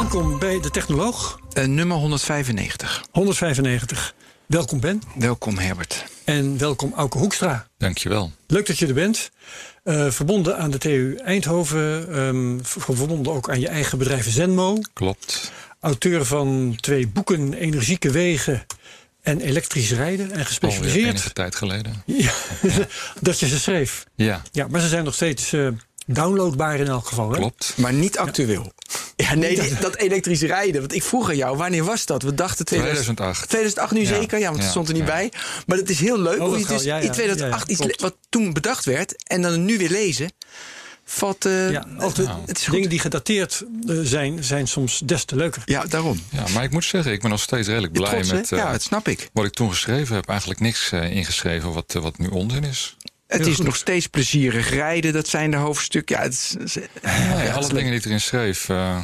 Welkom bij de Technoloog. Uh, nummer 195. 195. Welkom Ben. Welkom Herbert. En welkom Auke Hoekstra. Dankjewel. Leuk dat je er bent. Uh, verbonden aan de TU Eindhoven. Um, verbonden ook aan je eigen bedrijf Zenmo. Klopt. Auteur van twee boeken Energieke Wegen en elektrisch rijden en gespecialiseerd. Al enige tijd geleden. Ja, dat je ze schreef. Ja. ja maar ze zijn nog steeds uh, downloadbaar in elk geval. Hè? Klopt. Maar niet actueel. Ja, nee, dat, dat elektrisch rijden. Want ik vroeg aan jou, wanneer was dat? We dachten 2008. 2008 nu Ja. zeker, ja, want het Ja, stond er niet ja. bij. Maar het is heel leuk Oh, hoe je dus wel, ja, ja. in 2008 Ja, ja, iets wat toen bedacht werd en dan nu weer lezen, valt. eh, Ja, het is dingen die gedateerd eh, zijn, zijn soms des te leuker. Ja, daarom. Ja, maar ik moet zeggen, ik ben nog steeds redelijk blij trots, met eh, ja, dat snap ik. wat ik toen geschreven heb. Eigenlijk niks eh, ingeschreven wat, wat nu onzin is. Het is goed. nog steeds plezierig rijden, dat zijn de hoofdstukken. Ja, het is, het is- Ja, ja, alle dingen die ik erin schreef eh,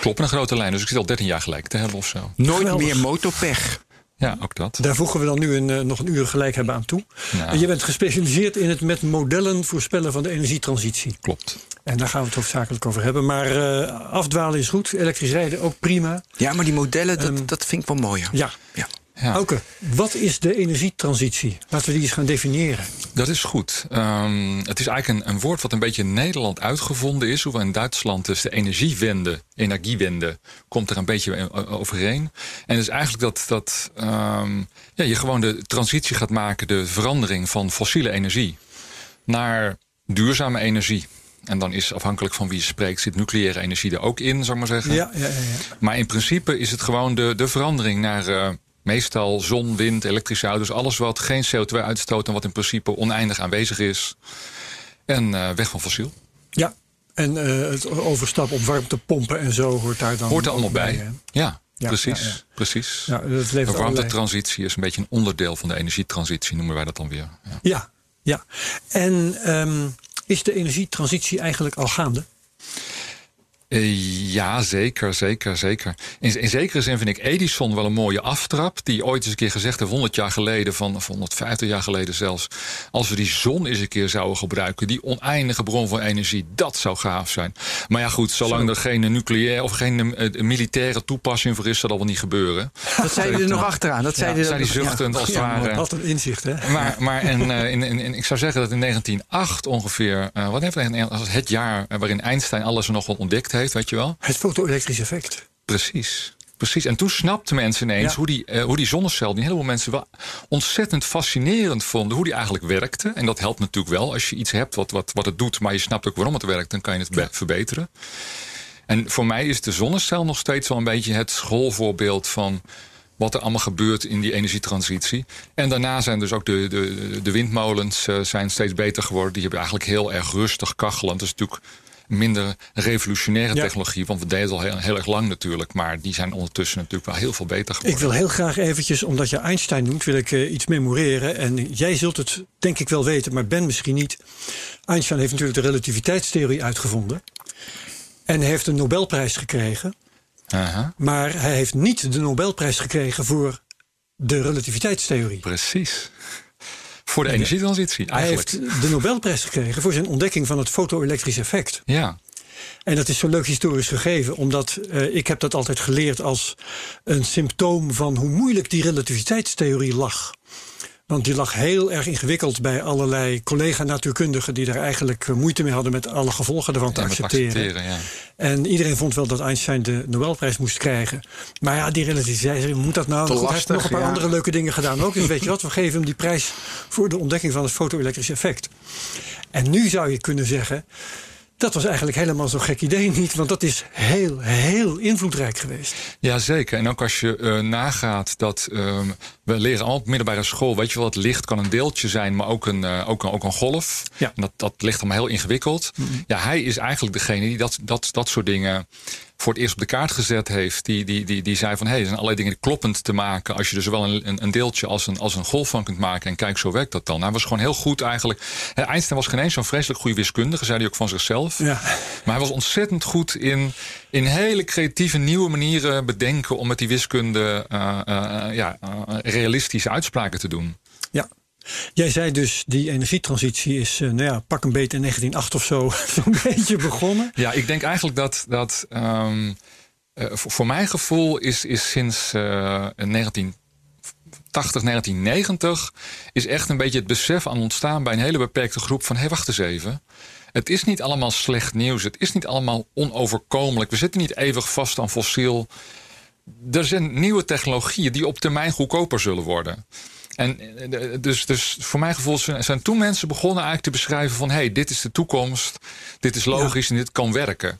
kloppen een grote lijn. Dus ik zit al 13 jaar gelijk te hebben of zo. nooit Geweldig. meer motorpech. Ja, ook dat. Daar voegen we dan nu een, eh, nog een uur gelijk hebben aan toe. Nou. Je bent gespecialiseerd in het met modellen voorspellen van de energietransitie. Klopt. En daar gaan we het hoofdzakelijk over hebben. Maar eh, afdwalen is goed, elektrisch rijden ook prima. Ja, maar die modellen, dat, Ehm, dat vind ik wel mooier. Ja. Ja. Ja. Auke, wat is de energietransitie? Laten we die eens gaan definiëren. Dat is goed. Ehm, het is eigenlijk een, een woord wat een beetje in Nederland uitgevonden is. Hoewel in Duitsland dus de energiewende, energiewende, komt er een beetje overheen. En het is eigenlijk dat, dat ehm, ja, je gewoon de transitie gaat maken, de verandering van fossiele energie naar duurzame energie. En dan is afhankelijk van wie je spreekt, zit nucleaire energie er ook in, zou ik maar zeggen. Ja, ja, ja, ja. Maar in principe is het gewoon de, de verandering naar eh, meestal zon, wind, elektrische auto's. Alles wat geen CO2 uitstoot en wat in principe oneindig aanwezig is. En eh, weg van fossiel. ja. En eh, het overstap op warmtepompen en zo hoort daar dan Hoort er allemaal bij. hè? Ja, Ja, precies. ja, ja. precies. Ja, dat de warmtetransitie is een beetje een onderdeel van de energietransitie, noemen wij dat dan weer. Ja. Ja, ja. En ehm, is de energietransitie eigenlijk al gaande? Eh, ja, zeker, zeker, zeker. In, in zekere zin vind ik Edison wel een mooie aftrap. Die ooit eens een keer gezegd heeft, 100 jaar geleden, van, of 150 jaar geleden zelfs. Als we die zon eens een keer zouden gebruiken, die oneindige bron van energie, dat zou gaaf zijn. Maar ja, goed, zolang er geen nucleair of geen eh, militaire toepassing voor is, zal dat wel niet gebeuren. Dat zei je er nog achteraan. Dat zei Ja, je er zei die nog- ja. zuchtend als het Ja, ware. wat een inzicht, hè? Maar, maar en, eh, in, in, in- ik zou zeggen dat in 1908 ongeveer, eh, wat heeft hij, als het jaar waarin Einstein alles nog wel ontdekt heeft, weet je wel? Het foto-elektrisch effect. Precies. Precies. En toen snapten mensen ineens Ja. hoe, die, eh, hoe die zonnecel, die een heleboel mensen wel ontzettend fascinerend vonden, hoe die eigenlijk werkte. En dat helpt natuurlijk wel. Als je iets hebt wat, wat, wat het doet, maar je snapt ook waarom het werkt, dan kan je het be- verbeteren. En voor mij is de zonnecel nog steeds wel een beetje het schoolvoorbeeld van wat er allemaal gebeurt in die energietransitie. En daarna zijn dus ook de, de, de windmolens eh, zijn steeds beter geworden. Die hebben eigenlijk heel erg rustig kachelend. Dat is natuurlijk minder revolutionaire Ja. technologie. Want we deden het al heel, heel erg lang natuurlijk. Maar die zijn ondertussen natuurlijk wel heel veel beter Ik geworden. wil heel graag eventjes, omdat je Einstein noemt, wil ik eh, iets memoreren. En jij zult het denk ik wel weten, maar Ben misschien niet. Einstein heeft natuurlijk de relativiteitstheorie uitgevonden. En hij heeft een Nobelprijs gekregen. Aha, Maar hij heeft niet de Nobelprijs gekregen voor de relativiteitstheorie. precies. Voor de energietransitie Hij heeft de Nobelprijs gekregen voor zijn ontdekking van het foto-elektrisch effect. Ja, En dat is zo'n leuk historisch gegeven, omdat eh, ik heb dat altijd geleerd als een symptoom van hoe moeilijk die relativiteitstheorie lag. Want die lag heel erg ingewikkeld bij allerlei collega-natuurkundigen die daar eigenlijk eh, moeite mee hadden met alle gevolgen ervan te ja, accepteren. accepteren. Ja. En iedereen vond wel dat Einstein de Nobelprijs moest krijgen. Maar ja, die relativiteitstheorie, moet dat nou? Te Goed, hij heeft nog lastig, een paar ja. andere leuke dingen gedaan ook. Dus weet je wat, we geven hem die prijs voor de ontdekking van het foto-elektrisch effect. En nu zou je kunnen zeggen, dat was eigenlijk helemaal zo'n gek idee niet. Want dat is heel, heel invloedrijk geweest. Jazeker. En ook als je uh, nagaat dat ehm, we leren allemaal op middelbare school, weet je wel, het licht kan een deeltje zijn, maar ook een, uh, ook een, ook een golf. Ja. En dat, dat ligt allemaal heel ingewikkeld. Mm-hmm. Ja, hij is eigenlijk degene die dat, dat, dat soort dingen voor het eerst op de kaart gezet heeft. Die, die, die, die zei van hé, hey, er zijn allerlei dingen kloppend te maken. Als je er zowel een, een deeltje als een, als een golf van kunt maken. En kijk, zo werkt dat dan. Hij was gewoon heel goed eigenlijk. Einstein was geen eens zo'n vreselijk goede wiskundige, zei hij ook van zichzelf. Ja. Maar hij was ontzettend goed in, in hele creatieve nieuwe manieren bedenken om met die wiskunde uh, uh, ja, uh, realistische uitspraken te doen. Jij zei dus, die energietransitie is, nou ja, pak een beet in 1908 of zo, zo'n beetje begonnen. Ja, ik denk eigenlijk dat, dat um, voor, voor, mijn gevoel is, is sinds 1980, 1990 is echt een beetje het besef aan ontstaan bij een hele beperkte groep van hé, hey, wacht eens even. Het is niet allemaal slecht nieuws. Het is niet allemaal onoverkomelijk. We zitten niet eeuwig vast aan fossiel. Er zijn nieuwe technologieën die op termijn goedkoper zullen worden. En dus, dus voor mijn gevoel zijn toen mensen begonnen eigenlijk te beschrijven van... hé, hey, dit is de toekomst, dit is logisch ja. en dit kan werken.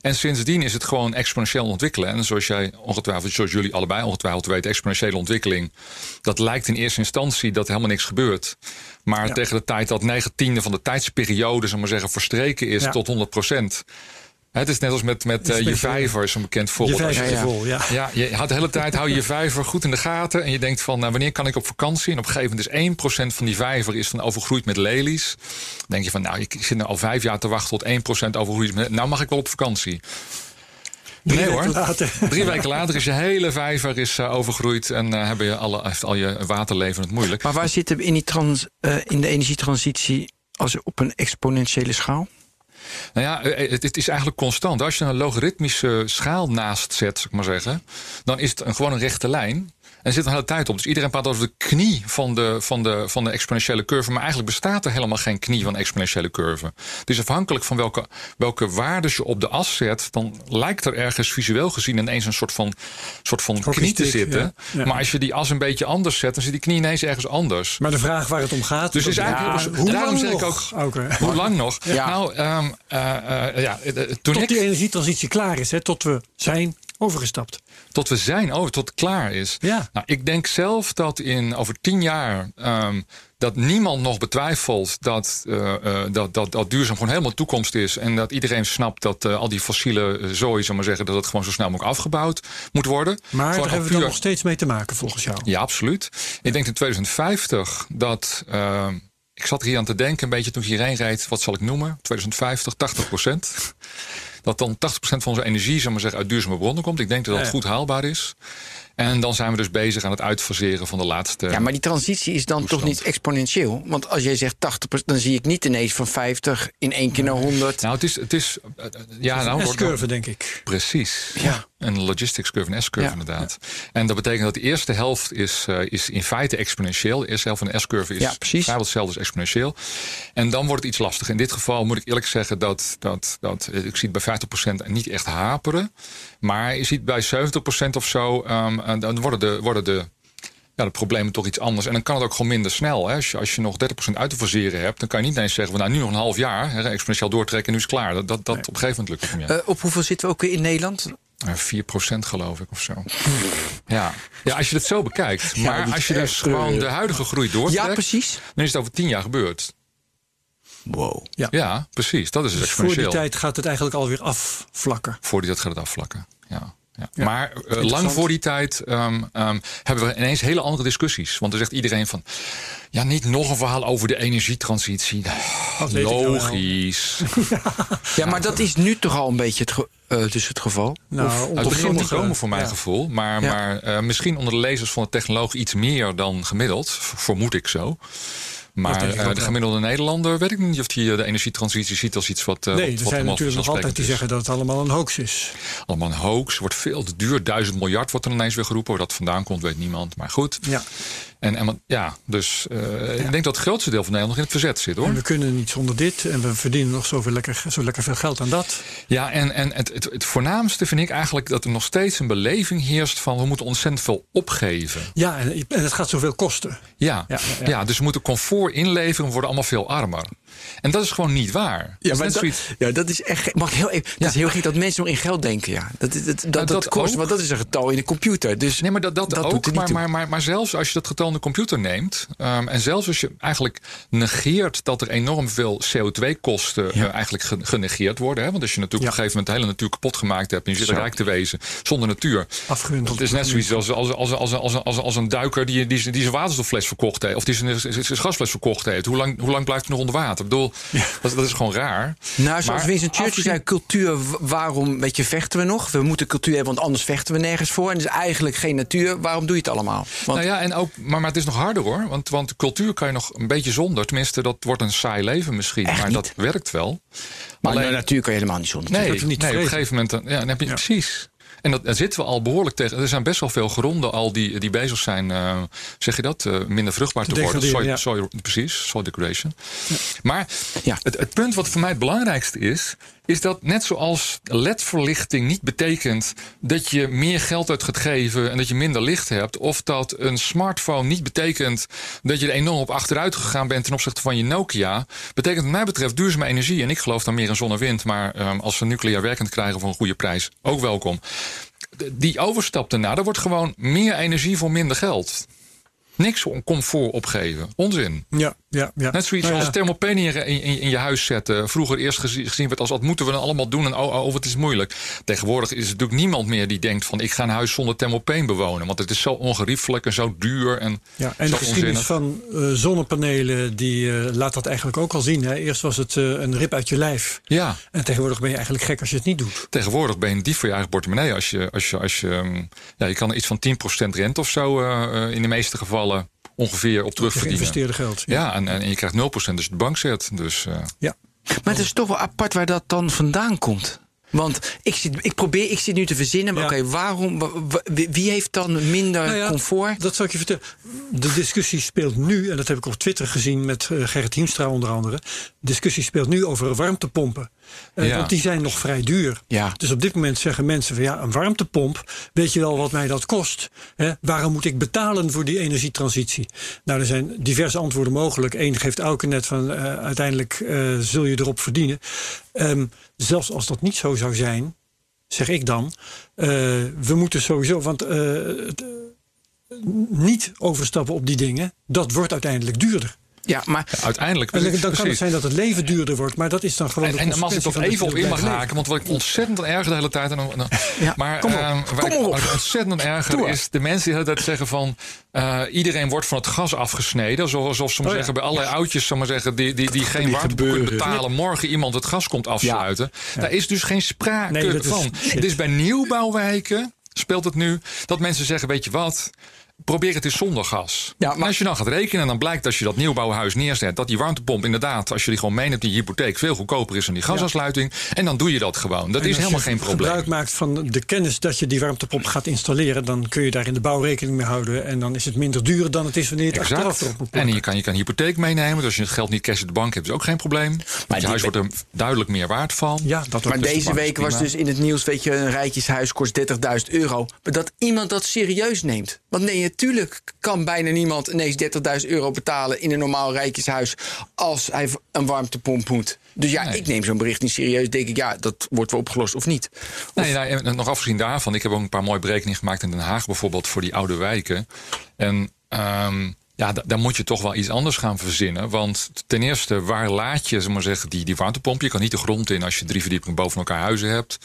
En sindsdien is het gewoon exponentieel ontwikkelen. En zoals jij ongetwijfeld, zoals jullie allebei ongetwijfeld weten... exponentiële ontwikkeling, dat lijkt in eerste instantie dat helemaal niks gebeurt. Maar ja. tegen de tijd dat negentiende van de tijdsperiode, zeg maar zeggen, verstreken is ja. tot 100 procent... Het is net als met, met uh, je vijver, is een bekend voorbeeld. Je vijver ja, vol, ja. ja. je had de hele tijd hou je je vijver goed in de gaten. En je denkt van, nou, wanneer kan ik op vakantie? En op een gegeven moment is 1% van die vijver is dan overgroeid met lelies. Dan denk je van, nou, ik zit nu al vijf jaar te wachten tot 1% overgroeid met... Nou mag ik wel op vakantie. Drie nee, weken hoor. later. Drie weken later is je hele vijver is, uh, overgroeid en uh, hebben je alle, heeft al je waterleven het moeilijk. Maar waar zitten we in, die trans, uh, in de energietransitie als op een exponentiële schaal? Nou ja, het, het, is eigenlijk constant. Als je een logaritmische schaal naast zet, zou ik maar zeggen, dan is het een, gewoon een rechte lijn. En zit er een hele tijd op. Dus iedereen praat over de knie van de, van, de, van de exponentiële curve. Maar eigenlijk bestaat er helemaal geen knie van de exponentiële curve. Dus afhankelijk van welke, welke waardes je op de as zet, dan lijkt er ergens visueel gezien ineens een soort van, soort van knie te zitten. Ja, ja. Maar als je die as een beetje anders zet, dan zit die knie ineens ergens anders. Maar de vraag waar het om gaat. Dus is eigenlijk, ja, dus, hoe daarom lang zeg ik nog? ook. Okay. Hoe lang nog? Ja. Nou, um, uh, uh, ja, toen tot ik, die energietransitie klaar is, hè, tot we zijn overgestapt. Tot we zijn, oh, tot het klaar is. Ja. Nou, ik denk zelf dat in over tien jaar um, dat niemand nog betwijfelt dat, uh, uh, dat, dat, dat duurzaam gewoon helemaal toekomst is. En dat iedereen snapt dat uh, al die fossiele zooi, zal maar zeggen, dat het gewoon zo snel mogelijk afgebouwd moet worden. Maar gewoon daar hebben we dan nog steeds mee te maken, volgens jou. Ja, absoluut. Ik denk in 2050 dat. ik zat er hier aan te denken, een beetje toen ik hierheen reed, wat zal ik noemen? 2050, 80 procent. Dat dan 80% van onze energie zeg maar zeggen, uit duurzame bronnen komt. Ik denk dat dat ja, goed haalbaar is. En dan zijn we dus bezig aan het uitfaseren van de laatste. Ja, maar die transitie is dan toestand. toch niet exponentieel? Want als jij zegt 80%, dan zie ik niet ineens van 50 in één keer naar 100. Nou, het is. Het is uh, ja, nou, een S-curve, denk ik. Precies. Ja. Een logistics curve, een S-curve Ja. inderdaad. En dat betekent dat de eerste helft is, uh, is in feite exponentieel. De eerste helft van de S-curve is Ja, vrijwel hetzelfde als exponentieel. En dan wordt het iets lastiger. In dit geval moet ik eerlijk zeggen dat, dat, dat eh, ik zie het bij 50% niet echt haperen. Maar je ziet bij 70% of zo, um, en dan worden de, worden de ja, de problemen toch iets anders. En dan kan het ook gewoon minder snel. Hè. Als, je, als je nog 30% uit te faseren hebt, dan kan je niet ineens zeggen: van, nou, nu nog een half jaar, hè, exponentieel doortrekken, nu is het klaar. Dat, dat, dat op een gegeven moment lukt het niet meer. Uh, op hoeveel zitten we ook in Nederland? Uh, 4% geloof ik of zo. ja. ja, als je het zo bekijkt. Maar als je dus gewoon uh, de huidige groei doortrekt, Ja, precies. dan is het over 10 jaar gebeurd. Wow. Ja. Ja, precies. Dat is dus Dus voor die exponentieel. tijd gaat het eigenlijk alweer afvlakken. Voor die tijd gaat het afvlakken. Ja. Ja. Ja, Maar uh, lang voor die tijd um, um, hebben we ineens hele andere discussies. Want er zegt iedereen van... ja, niet nog een verhaal over de energietransitie. Logisch. Ja, maar dat is nu toch al een beetje het, ge uh, dus het geval? Nou, Of- Het begint te komen voor mijn ja. gevoel. Maar, Ja. maar uh, misschien onder de lezers van de technoloog iets meer dan gemiddeld. Vermoed ik zo. Maar uh, ook de gemiddelde Nederlander weet ik niet of hij de energietransitie ziet als iets wat. Uh, Nee, wat, er zijn natuurlijk nog altijd die zeggen dat het allemaal een hoax is. Allemaal een hoax, wordt veel te duur. Duizend miljard wordt er ineens weer geroepen. Waar dat vandaan komt, weet niemand. Maar goed. Ja. En, en ja, dus uh, ik denk dat het grootste deel van Nederland nog in het verzet zit hoor. En we kunnen niet zonder dit en we verdienen nog zoveel lekker, zo lekker veel geld aan dat. Ja, en, en het, het, het voornaamste vind ik eigenlijk dat er nog steeds een beleving heerst van we moeten ontzettend veel opgeven. Ja, en, en het gaat zoveel kosten. Ja, Ja, ja, ja, ja. dus we moeten comfort inleveren, we worden allemaal veel armer. En dat is gewoon niet waar. Ja, Dat is maar net dat, zoiets- ja, dat is echt. Mag heel even. Dat is heel gek dat mensen nog in geld denken. Ja, dat, dat, dat, dat, dat kost. ook. Want dat is een getal in de computer. Dus Nee, maar dat, dat, dat er ook. niet Maar, maar, maar, maar zelfs als je dat getal in de computer neemt. ehm, en zelfs als je eigenlijk negeert dat er enorm veel CO2-kosten Ja. eigenlijk ge- genegeerd worden. Hè? Want als je natuurlijk op een gegeven moment de hele natuur kapot gemaakt hebt. en je zit Zo. rijk te wezen zonder natuur. Afgehunteld. Het is net zoiets als, als, als, als, als, als, als een duiker die, die, die zijn waterstoffles verkocht heeft. Of die zijn gasfles verkocht heeft. Hoe lang, hoe lang blijft hij nog onder water? Ik bedoel, dat, dat is gewoon raar. Nou, zoals Maar Winston Churchill zei, cultuur, waarom weet je, vechten we nog? We moeten cultuur hebben, want anders vechten we nergens voor. En dus eigenlijk geen natuur, waarom doe je het allemaal? Want, Nou ja, en ook, maar, maar het is nog harder hoor. Want, want cultuur kan je nog een beetje zonder. Tenminste, dat wordt een saai leven misschien. Maar dat werkt wel. maar alleen- de natuur kan je helemaal niet zonder. Nee, nee op een gegeven moment. dan- Ja, dan heb je, Ja. Precies. En dat, daar zitten we al behoorlijk tegen. Er zijn best wel veel gronden al die, die bezig zijn, eh, zeg je dat, eh, minder vruchtbaar te, Te worden. Soil, ja. precies, soil degradation. Maar Ja. het, het punt wat voor mij het belangrijkste is, is dat net zoals ledverlichting niet betekent dat je meer geld uit gaat geven en dat je minder licht hebt, of dat een smartphone niet betekent dat je er enorm op achteruit gegaan bent ten opzichte van je Nokia, betekent wat mij betreft duurzame energie. En ik geloof dan meer in zon en wind, maar ehm, als we nucleair werkend krijgen voor een goede prijs, ook welkom. Die overstap daarna, daar wordt gewoon meer energie voor minder geld. Niks om comfort opgeven. Onzin. Ja, ja, ja. Net zoiets Nou als thermopen in je, in, in je huis zetten. Vroeger eerst gezien, gezien werd als wat moeten we dan allemaal doen en oh, oh, wat is moeilijk. Tegenwoordig is er natuurlijk niemand meer die denkt van ik ga een huis zonder thermopen bewonen. Want het is zo ongeriefelijk en zo duur en, Ja, en de geschiedenis van eh, zonnepanelen die eh, laat dat eigenlijk ook al zien. Hè. Eerst was het eh, een rip uit je lijf. Ja, En tegenwoordig ben je eigenlijk gek als je het niet doet. tegenwoordig ben je een dief voor je eigen portemonnee. Als je, als je, als je, ehm, ja, je kan iets van 10% rente of zo in de meeste gevallen ongeveer op Je terugverdienen. geïnvesteerde geld. Ja, en, en je krijgt 0% als je de bank zet. Dus eh, ja. Maar het is toch wel apart waar dat dan vandaan komt. Want ik, zit, ik probeer, ik zit nu te verzinnen, maar Ja. oké, waarom, wa- wa- wie heeft dan minder Nou ja, comfort? Dat zal ik je vertellen. De discussie speelt nu, en dat heb ik op Twitter gezien met eh, Gerrit Hiemstra onder andere. De discussie speelt nu over warmtepompen. Eh, Ja. Want die zijn nog vrij duur. Ja. Dus op dit moment zeggen mensen van ja, een warmtepomp, weet je wel wat mij dat kost? Hè? Waarom moet ik betalen voor die energietransitie? Nou, er zijn diverse antwoorden mogelijk. Eén geeft Auken net van eh, uiteindelijk eh, zul je erop verdienen. Ehm, zelfs als dat niet zo zou zijn, zeg ik dan, we moeten sowieso, want het, niet overstappen op die dingen, dat wordt uiteindelijk duurder. Ja, maar uiteindelijk. En dan, dan kan het zijn dat het leven duurder wordt, maar dat is dan gewoon En, de en dan mag ik toch consequentie even op in mag je haken, want wat ik ontzettend erger de hele tijd. En Ja, maar kom op, ehm, waar kom ik- op. wat ik ontzettend erger is de mensen die de hele tijd zeggen van eh, iedereen wordt van het gas afgesneden. Zoals, alsof ze maar Oh ja. zeggen bij allerlei oudjes, maar zeggen, die, die, die geen warmtepomp kunnen betalen. Morgen iemand het gas komt afsluiten. Daar is dus geen sprake Nee, dat is van. Het is bij nieuwbouwwijken speelt het nu dat mensen zeggen, weet je wat. Probeer het eens zonder gas. Ja, maar- En als je dan gaat rekenen, dan blijkt als je dat nieuwbouwhuis neerzet, dat die warmtepomp inderdaad, als je die gewoon meeneemt in je hypotheek, veel goedkoper is dan die gasaansluiting. En dan doe je dat gewoon. Dat En is als helemaal je geen probleem. gebruik maakt van de kennis dat je die warmtepomp gaat installeren, dan kun je daar in de bouw rekening mee houden. En dan is het minder duur dan het is wanneer je het achteraf Exact. erop moet En je kan, je kan een hypotheek meenemen. Dus als je het geld niet cash in de bank hebt, is ook geen probleem. Maar je die- huis wordt er duidelijk meer waard van. Ja, dat wordt Maar deze week was prima. dus in het nieuws, weet je, een rijtjeshuis kost 30.000 euro. Maar dat iemand dat serieus neemt. Want nee, natuurlijk kan bijna niemand ineens 30.000 euro betalen in een normaal rijtjeshuis als hij een warmtepomp moet. Dus ja, Nee. ik neem zo'n bericht niet serieus. Denk ik, ja, dat wordt wel opgelost of niet. Nee, nou, en nog afgezien daarvan, ik heb ook een paar mooie berekeningen gemaakt in Den Haag bijvoorbeeld voor die oude wijken. En ehm, ja, da- daar moet je toch wel iets anders gaan verzinnen. Want ten eerste, waar laat je zeg maar zeggen, die, die warmtepomp? Je kan niet de grond in als je drie verdiepingen boven elkaar huizen hebt.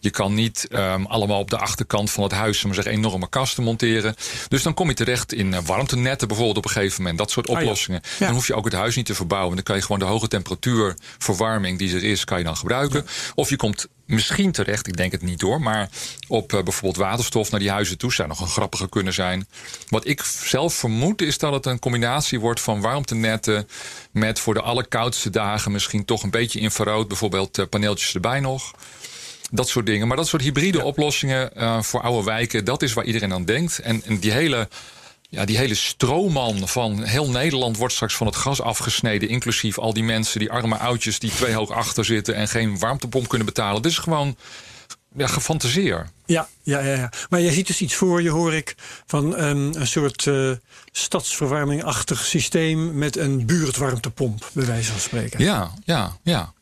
Je kan niet ehm, allemaal op de achterkant van het huis zeg maar zeggen, enorme kasten monteren. Dus dan kom je terecht in eh, warmtenetten bijvoorbeeld op een gegeven moment. Dat soort ja. oplossingen. Dan hoef je ook het huis niet te verbouwen. Dan kan je gewoon de hoge temperatuurverwarming die er is, kan je dan gebruiken. Of je komt misschien terecht, ik denk het niet door, maar op eh, bijvoorbeeld waterstof naar die huizen toe zou nog een grappige kunnen zijn. Wat ik zelf vermoed is dat het een combinatie wordt van warmtenetten met voor de allerkoudste dagen misschien toch een beetje infrarood, bijvoorbeeld eh, paneeltjes erbij nog. Dat soort dingen. Maar dat soort hybride oplossingen eh, voor oude wijken, dat is waar iedereen aan denkt. En, en die hele. Ja, die hele stroomman van heel Nederland wordt straks van het gas afgesneden. Inclusief al die mensen, die arme oudjes die twee hoog achter zitten en geen warmtepomp kunnen betalen. Dit is gewoon ja, gefantaseer. Ja, ja, ja, ja. Maar jij ziet dus iets voor je, hoor ik, van um, een soort uh, stadsverwarming-achtig systeem met een buurtwarmtepomp, bij wijze van spreken. Ja, ja, ja.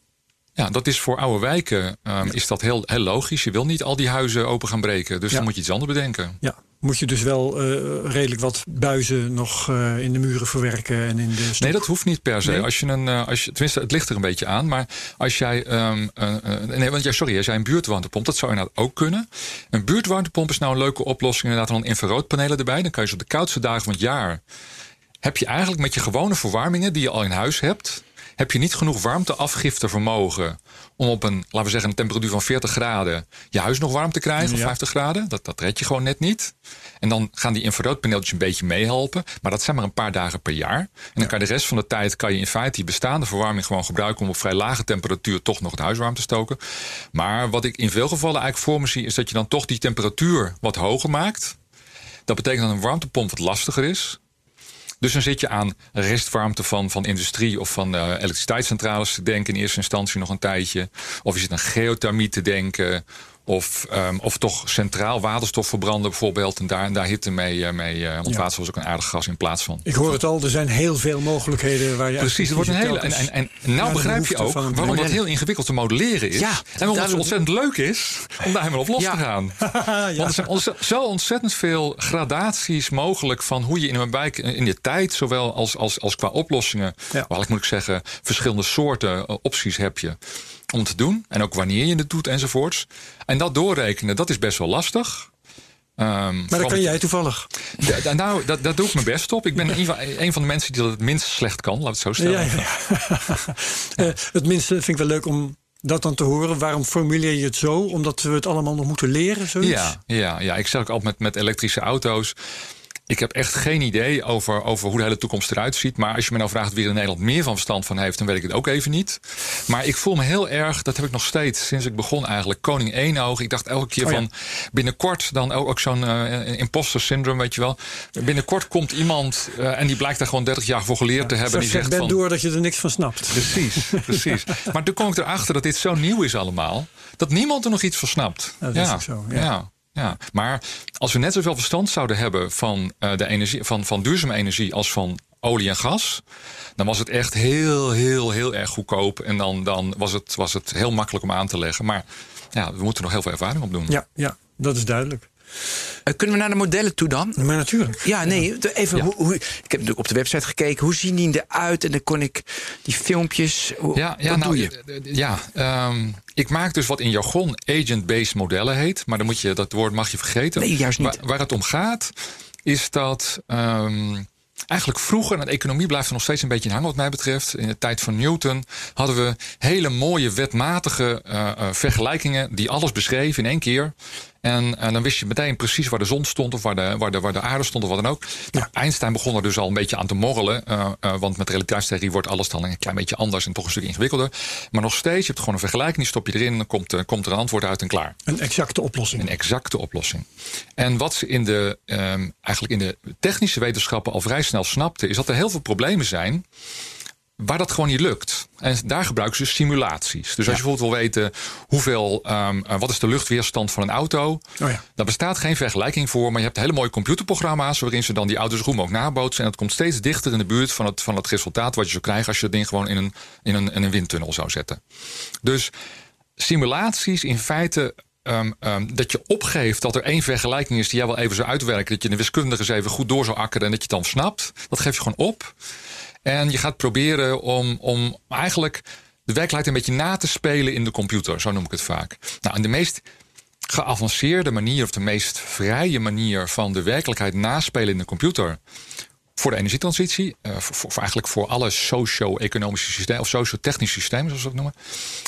Ja, dat is voor oude wijken um, is dat heel, heel logisch. Je wil niet al die huizen open gaan breken. Dus Ja. dan moet je iets anders bedenken. Ja, moet je dus wel eh, redelijk wat buizen nog eh, in de muren verwerken en in de stok. Nee, dat hoeft niet per se. Nee? Als je een, eh, als je, tenminste, het ligt er een beetje aan. Maar als jij. ehm, eh, nee, want ja, sorry, als jij een buurtwarmtepomp, dat zou inderdaad ook kunnen. Een buurtwarmtepomp is nou een leuke oplossing. Inderdaad, dan infraroodpanelen erbij. Dan kan je ze op de koudste dagen van het jaar. Heb je eigenlijk met je gewone verwarmingen die je al in huis hebt. Heb je niet genoeg warmteafgiftevermogen om op een, laten we zeggen, een temperatuur van 40 graden je huis nog warm te krijgen, of Ja. 50 graden? Dat, dat red je gewoon net niet. En dan gaan die infraroodpaneeltjes een beetje meehelpen. Maar dat zijn maar een paar dagen per jaar. En dan kan je de rest van de tijd kan je in feite die bestaande verwarming gewoon gebruiken om op vrij lage temperatuur toch nog het huis warm te stoken. Maar wat ik in veel gevallen eigenlijk voor me zie, is dat je dan toch die temperatuur wat hoger maakt. Dat betekent dat een warmtepomp wat lastiger is. Dus dan zit je aan restwarmte van, van industrie of van eh, elektriciteitscentrales te denken in eerste instantie nog een tijdje. Of je zit aan geothermie te denken. Of, ehm, of toch centraal waterstof verbranden bijvoorbeeld. En daar, en daar hitte mee, eh, mee eh, ontwaart zoals ook een aardig gas in plaats van. Ik hoor het al, er zijn heel veel mogelijkheden waar je Precies, het wordt een hele. En, en, en nou begrijp je ook waarom dat heel ingewikkeld te modelleren is. Ja, en waarom het zo ontzettend leuk is om daar helemaal op los Ja. te gaan. Want er zijn zo ontzettend veel gradaties mogelijk van hoe je in een wijk in de tijd, zowel als, als, als qua oplossingen, Ja. waar ik moet ik zeggen, verschillende soorten eh, opties heb je om te doen. En ook wanneer je het doet enzovoorts. En dat doorrekenen, dat is best wel lastig. Ehm, Maar dat kan jij toevallig. Ja, nou, dat, dat doe ik mijn best op. Ik ben een van de mensen die dat het minst slecht kan, laat het zo stellen. Ja, ja, ja. Eh, het minste vind ik wel leuk om dat dan te horen. Waarom formuleer je het zo? Omdat we het allemaal nog moeten leren, zoiets? Ja, ja, ja, ik zeg ook altijd met, met elektrische auto's. Ik heb echt geen idee over, over hoe de hele toekomst eruit ziet. Maar als je me nou vraagt wie er in Nederland meer van verstand van heeft, dan weet ik het ook even niet. Maar ik voel me heel erg, dat heb ik nog steeds sinds ik begon eigenlijk, koning éénoog. Ik dacht elke keer Oh ja. van binnenkort, dan ook, ook zo'n eh, imposter syndrome, weet je wel. Binnenkort komt iemand eh, en die blijkt daar gewoon 30 jaar voor geleerd te hebben. Die zeg zegt Ben van, door dat je er niks van snapt. Precies, precies. Maar toen kom ik erachter dat dit zo nieuw is allemaal, dat niemand er nog iets van snapt. Ja, dat is ook zo, ja. Ja. Maar als we net zoveel verstand zouden hebben van, eh, de energie, van, van duurzame energie als van olie en gas, dan was het echt heel, heel, heel erg goedkoop. En dan, dan was, het, was het heel makkelijk om aan te leggen. Maar ja, we moeten nog heel veel ervaring op doen. Ja, ja, dat is duidelijk. Eh, kunnen we naar de modellen toe dan? Maar natuurlijk. Ja, nee, even. Ja. Hoe, hoe, ik heb natuurlijk op de website gekeken. Hoe zien die eruit? En dan kon ik die filmpjes. Hoe, Ja, ja, wat nou, doe je? eh, eh, ja ehm, ik maak dus wat in jargon agent-based modellen heet. Maar dan moet je, dat woord mag je vergeten. Nee, juist niet. Waar, waar het om gaat, is dat ehm, eigenlijk vroeger, en de economie blijft er nog steeds een beetje in hangen wat mij betreft. In de tijd van Newton hadden we hele mooie wetmatige vergelijkingen die alles beschreven in één keer. En, en dan wist je meteen precies waar de zon stond of waar de, waar de, waar de aarde stond of wat dan ook. Nou, Einstein begon er dus al een beetje aan te morrelen. eh, eh, want met realiteitstheorie wordt alles dan een klein beetje anders en toch een stuk ingewikkelder. Maar nog steeds, je hebt gewoon een vergelijking, die stop je erin, dan komt, eh, komt er een antwoord uit en klaar. Een exacte oplossing. Een exacte oplossing. En wat ze in de, ehm, eigenlijk in de technische wetenschappen al vrij snel snapten, is dat er heel veel problemen zijn waar dat gewoon niet lukt. En daar gebruiken ze simulaties. Dus als je bijvoorbeeld wil weten hoeveel, ehm, eh, wat is de luchtweerstand van een auto, Oh ja. daar bestaat geen vergelijking voor, maar je hebt hele mooie computerprogramma's waarin ze dan die auto's goed mogelijk nabootsen. En het komt steeds dichter in de buurt van het, van het resultaat wat je zou krijgen als je het ding gewoon in een, in een, in een windtunnel zou zetten. Dus simulaties in feite. ehm, ehm, dat je opgeeft dat er één vergelijking is die jij wel even zou uitwerken. Dat je de wiskundige eens even goed door zou akkeren en dat je het dan snapt. Dat geef je gewoon op. En je gaat proberen om, om eigenlijk de werkelijkheid een beetje na te spelen in de computer. Zo noem ik het vaak. Nou, en de meest geavanceerde manier, of de meest vrije manier van de werkelijkheid naspelen in de computer. Voor de energietransitie, eh, voor, voor- eigenlijk voor alle socio-economische systemen of socio-technische systemen, zoals we dat noemen,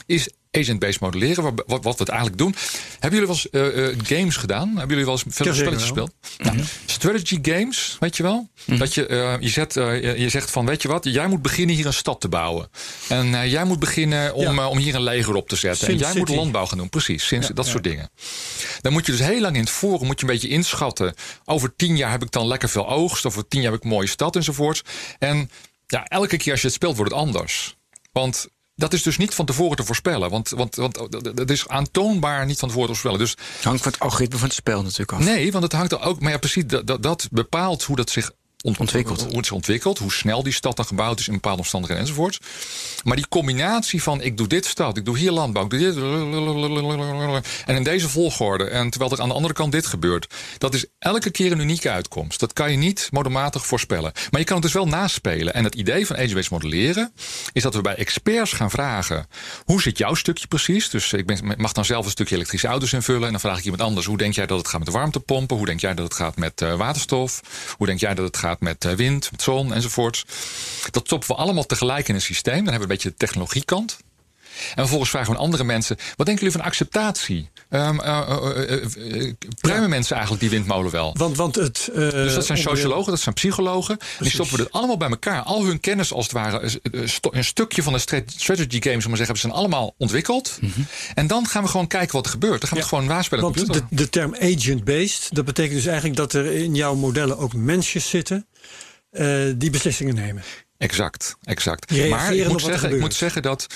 is agent-based modelleren. Wat, wat, wat we het eigenlijk doen. Hebben jullie wel eens eh, eh, games gedaan? Hebben jullie wel eens veel spelletjes gespeeld? Nou, strategy games, weet je wel? Dat je, eh, je, zet, je- zegt van, weet je wat, jij moet beginnen hier een stad te bouwen. En jij moet beginnen om, Ja. om hier een leger op te zetten. en jij moet landbouw gaan doen, precies. Sinds, Ja, dat ja. soort dingen. Dan moet je dus heel lang in het voren moet je een beetje inschatten. Over tien jaar heb ik dan lekker veel oogst. Over tien jaar heb ik een mooie stad enzovoorts. En ja, elke keer als je het speelt wordt het anders. Want dat is dus niet van tevoren te voorspellen. Want, want, want het is aantoonbaar niet van tevoren te voorspellen. Dus, het hangt van het algoritme van het spel natuurlijk af. Nee, want het hangt er ook. Maar ja, precies, dat, dat bepaalt hoe dat zich ontwikkelt. Hoe het zich ontwikkelt, hoe snel die stad dan gebouwd is in bepaalde omstandigheden enzovoort. Maar die combinatie van ik doe dit stad, ik doe hier landbouw, ik doe. En in deze volgorde. En terwijl er aan de andere kant dit gebeurt. Dat is elke keer een unieke uitkomst. Dat kan je niet modematig voorspellen. Maar je kan het dus wel naspelen. En het idee van age-based modelleren is dat we bij experts gaan vragen: hoe zit jouw stukje precies? Dus ik ben, mag dan zelf een stukje elektrische auto's invullen. En dan vraag ik iemand anders: hoe denk jij dat het gaat met warmtepompen? Hoe denk jij dat het gaat met uh, waterstof? Hoe denk jij dat het gaat met eh, wind, met zon enzovoorts. Dat stoppen we allemaal tegelijk in een systeem. Dan hebben we een beetje de technologiekant. En vervolgens vragen we aan andere mensen: wat denken jullie van acceptatie? Um, mensen eigenlijk die windmolen wel? Want, want het, dus dat zijn sociologen, dat zijn psychologen. Precies. Die stoppen we het allemaal bij elkaar. Al hun kennis als het ware, een stukje van de strategy games, om maar zeggen, hebben ze allemaal ontwikkeld. Mhm. En dan gaan we gewoon kijken wat er gebeurt. Dan gaan we het gewoon naspelen. Want de, de term agent-based, dat betekent dus eigenlijk dat er in jouw modellen ook mensen zitten die beslissingen nemen. Exact, exact. Maar ik moet, zeggen, ik moet zeggen dat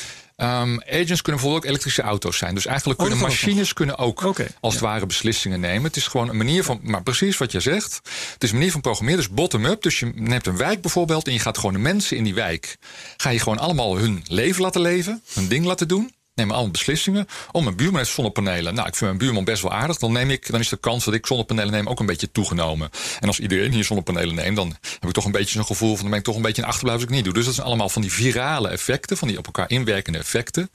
Um, agents kunnen bijvoorbeeld ook elektrische auto's zijn. Dus eigenlijk oh, kunnen machines kunnen ook als het ware beslissingen nemen. Het is gewoon een manier van, maar precies wat je zegt. Het is een manier van programmeren, dus bottom-up. Dus je neemt een wijk bijvoorbeeld en je gaat gewoon de mensen in die wijk. Ga je gewoon allemaal hun leven laten leven, hun ding laten doen nemen allemaal beslissingen. Oh, mijn buurman heeft zonnepanelen. Nou, ik vind mijn buurman best wel aardig. Dan, neem ik, dan is de kans dat ik zonnepanelen neem ook een beetje toegenomen. En als iedereen hier zonnepanelen neemt, dan heb ik toch een beetje zo'n gevoel van dan ben ik toch een beetje een achterblijf als ik niet doe. Dus dat zijn allemaal van die virale effecten, van die op elkaar inwerkende effecten.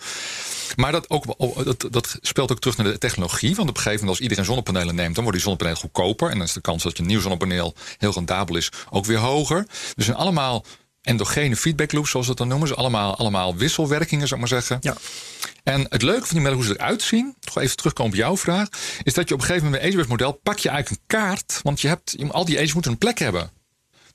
Maar dat, ook, dat, dat speelt ook terug naar de technologie. Want op een gegeven moment, als iedereen zonnepanelen neemt, dan worden die zonnepanelen goedkoper. En dan is de kans dat je een nieuw zonnepaneel heel rendabel is ook weer hoger. Dus zijn allemaal endogene feedback loops, zoals we het dan noemen. Dus allemaal, allemaal wisselwerkingen, zou ik maar zeggen. Ja. En het leuke van die modellen, hoe ze eruit zien, toch even terugkomen op jouw vraag, is dat je op een gegeven moment met een model pak je eigenlijk een kaart, want je hebt, al die ages moeten een plek hebben.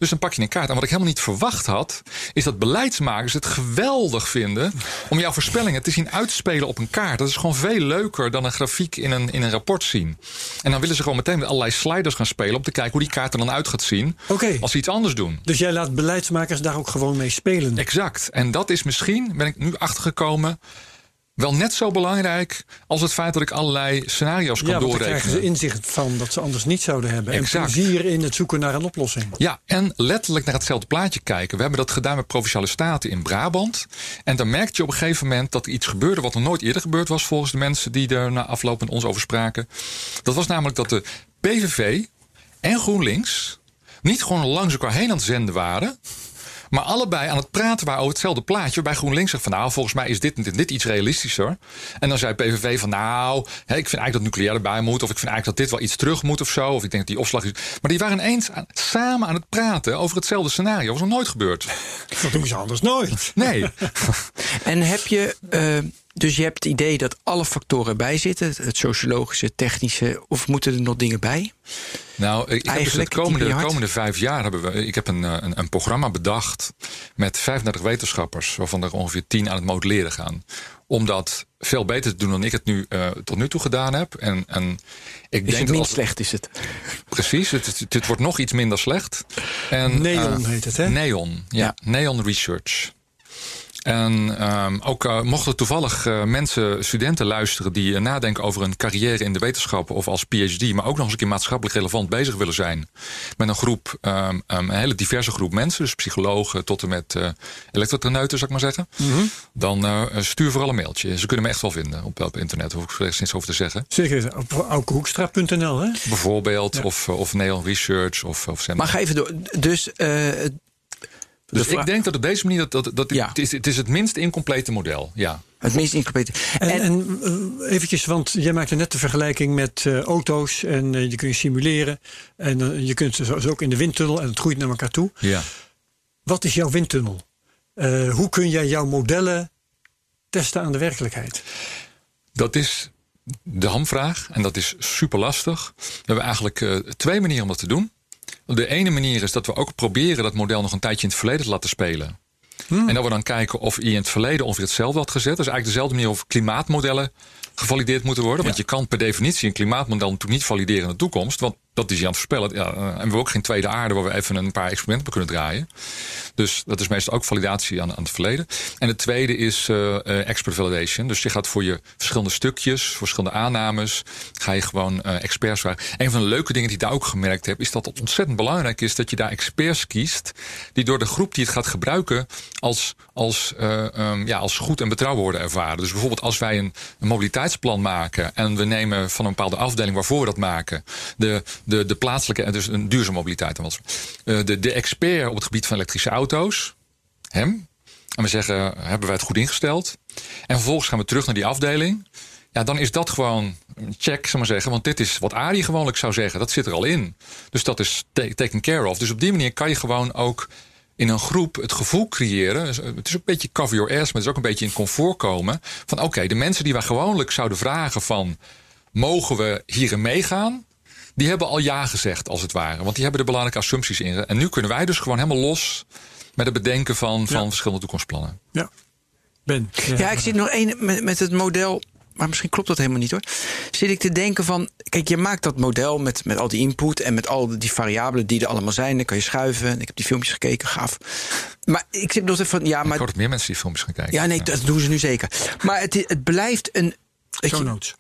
Dus dan pak je een kaart. En wat ik helemaal niet verwacht had, is dat beleidsmakers het geweldig vinden om jouw voorspellingen te zien uitspelen op een kaart. Dat is gewoon veel leuker dan een grafiek in een, in een rapport zien. En dan willen ze gewoon meteen met allerlei sliders gaan spelen om te kijken hoe die kaart er dan uit gaat zien. Als ze iets anders doen. Dus jij laat beleidsmakers daar ook gewoon mee spelen. Exact. En dat is misschien, ben ik nu achtergekomen wel net zo belangrijk als het feit dat ik allerlei scenario's kan ja, doorrekenen. Daar krijgen ze inzicht van dat ze anders niet zouden hebben. Exact. En plezier in het zoeken naar een oplossing. Ja, en letterlijk naar hetzelfde plaatje kijken. We hebben dat gedaan met Provinciale Staten in Brabant. En dan merkte je op een gegeven moment dat er iets gebeurde wat nog nooit eerder gebeurd was volgens de mensen die er na afloop met ons over spraken. Dat was namelijk dat de PVV en GroenLinks niet gewoon langs elkaar heen aan het zenden waren. Maar allebei aan het praten waren over hetzelfde plaatje. Waarbij GroenLinks zegt van nou, volgens mij is dit en dit, iets realistischer. En dan zei PVV van nou, hè, ik vind eigenlijk dat nucleair erbij moet. Of ik vind eigenlijk dat dit wel iets terug moet of zo. Of ik denk dat die opslag is. Maar die waren ineens samen aan het praten over hetzelfde scenario. Dat was nog nooit gebeurd. Dat doen ze anders nooit. Nee. en heb je... Uh dus je hebt het idee dat alle factoren bij zitten: het sociologische, technische, of moeten er nog dingen bij? Nou, ik heb dus de komende, komende vijf jaar hebben we. Ik heb een, eh, een, een, programma bedacht met 35 wetenschappers, waarvan er ongeveer 10 aan het modelleren gaan. Om dat veel beter te doen dan ik het nu uh, tot nu toe gedaan heb. En, en ik is denk het minst slecht is het? Precies, het, het, wordt nog iets minder slecht. En, Neon uh, heet het, hè? Neon, ja, ja. Neon Research. En um, ook uh, mochten toevallig uh, mensen, studenten luisteren die uh, nadenken over een carrière in de wetenschap of als PhD, maar ook nog eens een keer maatschappelijk relevant bezig willen zijn. Met een groep, um, een hele diverse groep mensen, dus psychologen tot en met elektrotraneuten, zou ik maar zeggen. Mm -hmm. Dan stuur vooral een mailtje. Ze kunnen me echt wel vinden op, op internet, hoef ik er niets over te zeggen. Zeker, op aukehoekstra.nl hè? Bijvoorbeeld, ja. of, of Neon Research. Of, of maar ga even door. Dus dus ik denk dat op deze manier dat, dat, dat ja. het, is, het is het minst incomplete model. Ja. Het meest incomplete. En, en, en uh, eventjes, want jij maakte net de vergelijking met uh, auto's en uh, je kunt simuleren. En je kunt dus ook in de windtunnel en het groeit naar elkaar toe. Ja. Wat is jouw windtunnel? hoe kun jij jouw modellen testen aan de werkelijkheid? Dat is de hamvraag en dat is super lastig. We hebben eigenlijk twee manieren om dat te doen. De ene manier is dat we ook proberen dat model nog een tijdje in het verleden te laten spelen. Hmm. En dat we dan kijken of je in het verleden ongeveer hetzelfde had gezet. Dat is eigenlijk dezelfde manier of klimaatmodellen gevalideerd moeten worden. Want je kan per definitie een klimaatmodel natuurlijk niet valideren in de toekomst. Want dat is hij aan het voorspellen. Ja, eh, en we hebben ook geen tweede aarde waar we even een paar experimenten op kunnen draaien. Dus dat is meestal ook validatie aan, aan het verleden. En het tweede is uh, uh, expert validation. Dus je gaat voor je verschillende stukjes, verschillende aannames, ga je gewoon experts vragen. Een van de leuke dingen die ik daar ook gemerkt heb, is dat het ontzettend belangrijk is dat je daar experts kiest, die door de groep die het gaat gebruiken als, als, um, ja, als goed en betrouwbaar worden ervaren. Dus bijvoorbeeld als wij een, een mobiliteitsplan maken en we nemen van een bepaalde afdeling waarvoor we dat maken, de, de, de plaatselijke, dus een duurzame mobiliteit, de, de expert op het gebied van elektrische auto's, hem. En we zeggen, hebben wij het goed ingesteld? En vervolgens gaan we terug naar die afdeling. Ja, dan is dat gewoon een check, zal maar zeggen. Want dit is wat Arie gewoonlijk zou zeggen. Dat zit er al in. Dus dat is taken care of. Dus op die manier kan je gewoon ook in een groep het gevoel creëren. Het is ook een beetje cover your ass, maar het is ook een beetje in comfort komen. Van oké, de mensen die wij gewoonlijk zouden vragen van... mogen we hierin meegaan? Die hebben al ja gezegd, als het ware. Want die hebben de belangrijke assumpties in. En nu kunnen wij dus gewoon helemaal los met het bedenken van, van ja. verschillende toekomstplannen. Ja. Ben. Ja, ja ik zit nog één met, met het model. Maar misschien klopt dat helemaal niet hoor. Zit ik te denken van. Kijk, je maakt dat model met, met al die input en met al die variabelen die er allemaal zijn. Dan kan je schuiven. Ik heb die filmpjes gekeken, gaaf. Maar ik zit nog even van. Ja, maar, ik hoor dat meer mensen die filmpjes gaan kijken. Ja, nee, dat doen ze nu zeker. Maar het, het blijft een. Show notes.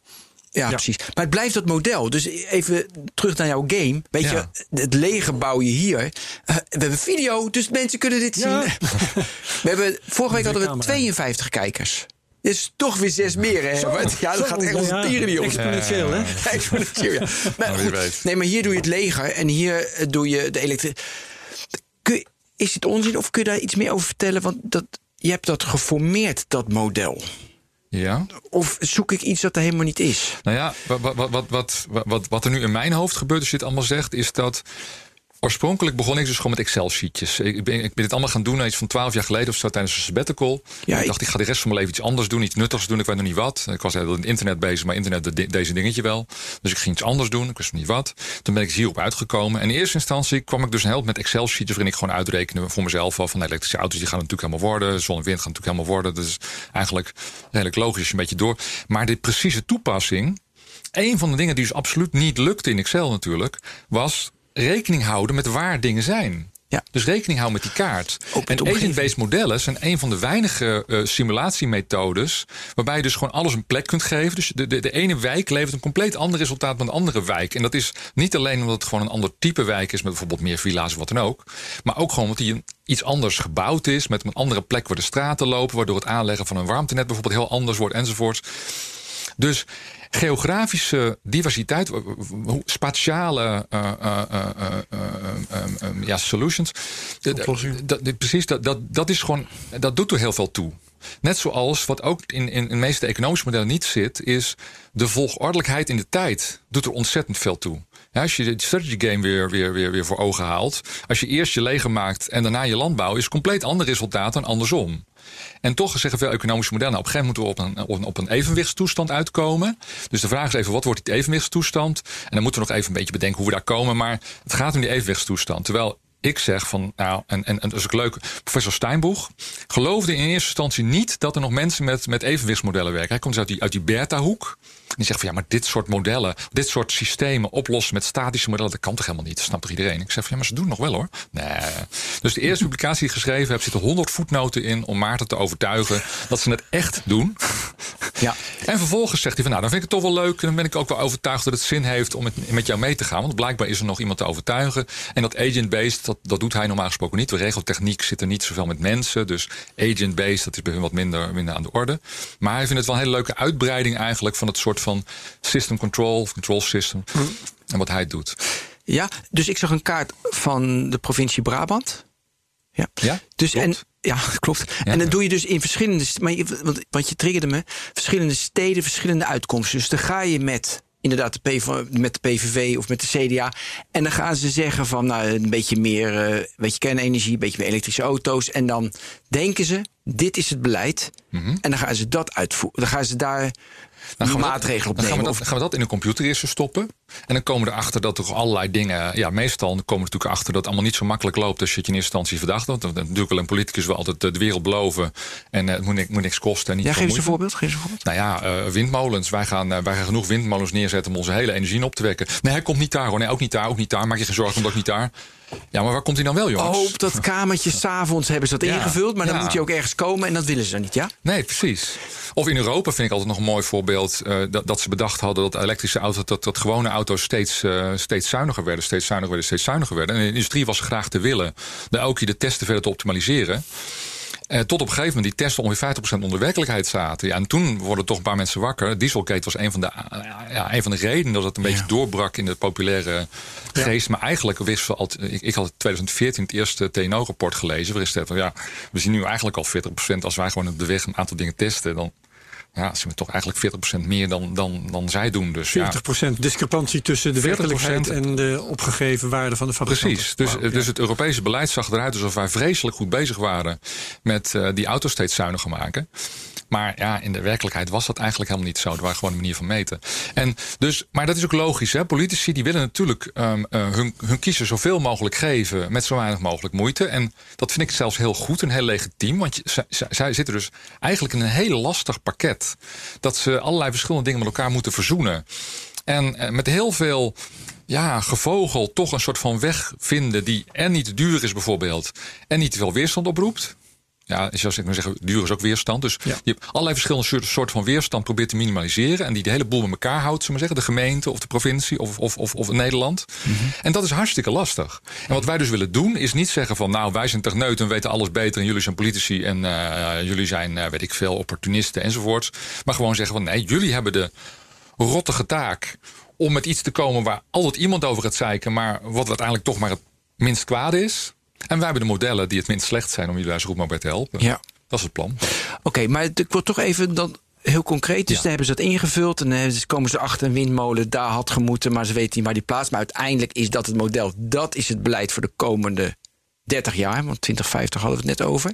Ja, ja, precies. Maar het blijft dat model. Dus even terug naar jouw game. Weet ja. je, het leger bouw je hier. Uh, we hebben video, dus mensen kunnen dit ja. zien. we hebben, vorige week hadden we 52 kijkers. is toch weer zes meer, hè? Zo, ja, dat gaat echt onze ja, tieren niet op. Exponentieel, hè? Exponentieel, ja. Maar, goed, nee, maar hier doe je het leger en hier doe je de elektrische... Is het onzin of kun je daar iets meer over vertellen? Want dat, je hebt dat geformeerd, dat model. Ja. Of zoek ik iets dat er helemaal niet is? Nou ja, wat, wat, wat, wat, wat, wat er nu in mijn hoofd gebeurt, als je dit allemaal zegt, is dat. Oorspronkelijk begon ik dus gewoon met Excel-sheetjes. Ik ben, ik ben dit allemaal gaan doen iets van twaalf jaar geleden of zo tijdens een sabbatical. Ja, ik dacht, ik ga de rest van mijn leven iets anders doen, iets nuttigs doen. Ik weet nog niet wat. Ik was heel in het internet bezig, maar internet de, deze dingetje wel. Dus ik ging iets anders doen, ik wist nog niet wat. Toen ben ik hierop uitgekomen. En in eerste instantie kwam ik dus heel met Excel-sheetjes waarin ik gewoon uitrekende voor mezelf al van elektrische auto's die gaan natuurlijk helemaal worden. Zon en wind gaan natuurlijk helemaal worden. Dat is eigenlijk redelijk logisch een beetje door. Maar de precieze toepassing, een van de dingen die dus absoluut niet lukte in Excel natuurlijk, was rekening houden met waar dingen zijn. Ja. Dus rekening houden met die kaart. En agent-based modellen zijn een van de weinige uh, simulatiemethodes. waarbij je dus gewoon alles een plek kunt geven. Dus de, de, de ene wijk levert een compleet ander resultaat dan de andere wijk. En dat is niet alleen omdat het gewoon een ander type wijk is. met bijvoorbeeld meer villa's of wat dan ook. maar ook gewoon omdat die iets anders gebouwd is. met een andere plek waar de straten lopen. waardoor het aanleggen van een warmtenet bijvoorbeeld heel anders wordt enzovoort. Dus geografische diversiteit, spatiale uh, uh, uh, ja, solutions. Dat, precies, dat, dat, dat is gewoon, dat doet er heel veel toe. Net zoals wat ook in, in, in de meeste economische modellen niet zit, is de volgordelijkheid in de tijd. Doet er ontzettend veel toe. Ja, als je de strategy game weer, weer, weer, weer voor ogen haalt. Als je eerst je leger maakt en daarna je landbouw, is compleet ander resultaat dan andersom. En toch zeggen veel economische modellen, nou, op een gegeven moment moeten we op een, op een evenwichtstoestand uitkomen. Dus de vraag is even, wat wordt die evenwichtstoestand? En dan moeten we nog even een beetje bedenken hoe we daar komen. Maar het gaat om die evenwichtstoestand. Terwijl ik zeg van, nou, en, en, en dat is ook leuk. Professor Steinboeg geloofde in eerste instantie niet dat er nog mensen met, met evenwichtsmodellen werken. Hij komt dus uit die, uit die Bertha-hoek. Die zegt van ja, maar dit soort modellen, dit soort systemen oplossen met statische modellen, dat kan toch helemaal niet? Dat snapt toch iedereen? Ik zeg van ja, maar ze doen het nog wel hoor. Nee. Dus de eerste publicatie die ik geschreven heb, zitten 100 voetnoten in om Maarten te overtuigen dat ze het echt doen. Ja. En vervolgens zegt hij van nou, dan vind ik het toch wel leuk. En dan ben ik ook wel overtuigd dat het zin heeft om met, met jou mee te gaan. Want blijkbaar is er nog iemand te overtuigen. En dat agent-based, dat, dat doet hij normaal gesproken niet. De regeltechniek zit er niet zoveel met mensen. Dus agent-based, dat is bij hem wat minder, minder aan de orde. Maar hij vindt het wel een hele leuke uitbreiding eigenlijk van het soort van system control, of control system. Hm. En wat hij doet. Ja, dus ik zag een kaart van de provincie Brabant. Ja, ja dus en ja, klopt. Ja, en dan doe je dus in verschillende. Maar je, want, want je triggerde me. Verschillende steden, verschillende uitkomsten. Dus dan ga je met inderdaad de PV, met de PVV of met de CDA. En dan gaan ze zeggen van nou, een beetje meer uh, weet je, kernenergie, een beetje meer elektrische auto's. En dan denken ze, dit is het beleid. Mm -hmm. En dan gaan ze dat uitvoeren. Dan gaan ze daar dan gaan we maatregelen dat, op nemen. Dan gaan we, dat, gaan we dat in een computer eerst stoppen. En dan komen we erachter dat er allerlei dingen. Ja, meestal komen we natuurlijk achter dat het allemaal niet zo makkelijk loopt als je het in eerste instantie verdacht had. Want natuurlijk wel een politicus wil altijd de wereld beloven. En het moet, niks, moet niks kosten. En niet ja, geef eens een voorbeeld. Geef eens een voorbeeld. Nou ja, windmolens. Wij gaan, wij gaan genoeg windmolens neerzetten om onze hele energie op te wekken. Nee, hij komt niet daar hoor. Nee, ook niet daar, ook niet daar. Maak je geen zorgen, omdat ook niet daar. Ja, maar waar komt hij dan wel, jongens? Oh, op dat kamertje s'avonds hebben ze dat ingevuld. Maar dan moet hij ook ergens komen en dat willen ze dan niet, ja? Nee, precies. Of in Europa vind ik altijd nog een mooi voorbeeld. Uh, dat, dat, ze bedacht hadden dat elektrische auto's, dat, dat gewone auto's steeds, uh, steeds zuiniger werden, steeds zuiniger werden, steeds zuiniger werden. En de industrie was graag te willen de ook de testen verder te optimaliseren. Uh, tot op een gegeven moment die testen ongeveer 50% onder werkelijkheid zaten. Ja, en toen worden toch een paar mensen wakker. Dieselgate was een van de, uh, ja, een van de redenen dat het een beetje doorbrak in de populaire geest. Maar eigenlijk wisten we al. Ik, ik had in 2014 het eerste TNO-rapport gelezen. Waarin staat van ja, we zien nu eigenlijk al 40% als wij gewoon op de weg een aantal dingen testen. Dan ja, zien we toch eigenlijk 40% meer dan, dan, dan zij doen. Dus, 40% ja. discrepantie tussen de werkelijkheid en de opgegeven waarde van de fabrikanten. Precies. Dus, wow, dus het Europese beleid zag eruit alsof wij vreselijk goed bezig waren met uh, die auto's steeds zuiniger maken. Maar ja, in de werkelijkheid was dat eigenlijk helemaal niet zo. Er waren gewoon een manier van meten. En dus, maar dat is ook logisch. Hè? Politici die willen natuurlijk um, uh, hun, hun kiezer zoveel mogelijk geven met zo weinig mogelijk moeite. En dat vind ik zelfs heel goed en heel legitiem. Want zij zitten dus eigenlijk in een heel lastig pakket. Dat ze allerlei verschillende dingen met elkaar moeten verzoenen. En uh, met heel veel ja, gevogel toch een soort van weg vinden die en niet duur is bijvoorbeeld. En niet te veel weerstand oproept ja, zoals ik maar zeggen, duur is ook weerstand. Dus ja. je hebt allerlei verschillende soorten van weerstand probeert te minimaliseren. En die de hele boel met elkaar houdt, zullen maar zeggen. De gemeente of de provincie of, of, of, of Nederland. Mm -hmm. En dat is hartstikke lastig. En wat wij dus willen doen, is niet zeggen van nou, wij zijn techneuten en weten alles beter. En jullie zijn politici en uh, jullie zijn, uh, weet ik veel, opportunisten enzovoorts. Maar gewoon zeggen van nee, jullie hebben de rottige taak om met iets te komen waar altijd iemand over gaat zeiken. Maar wat uiteindelijk toch maar het minst kwaad is. En wij hebben de modellen die het minst slecht zijn om jullie daar zo goed mogelijk bij te helpen. Ja. Dat is het plan. Oké, okay, maar ik word toch even dan heel concreet. Dus ja. dan hebben ze dat ingevuld. En dan komen ze achter een windmolen. Daar had gemoeten, maar ze weten niet waar die plaats. Maar uiteindelijk is dat het model. Dat is het beleid voor de komende 30 jaar. Want 2050 hadden we het net over.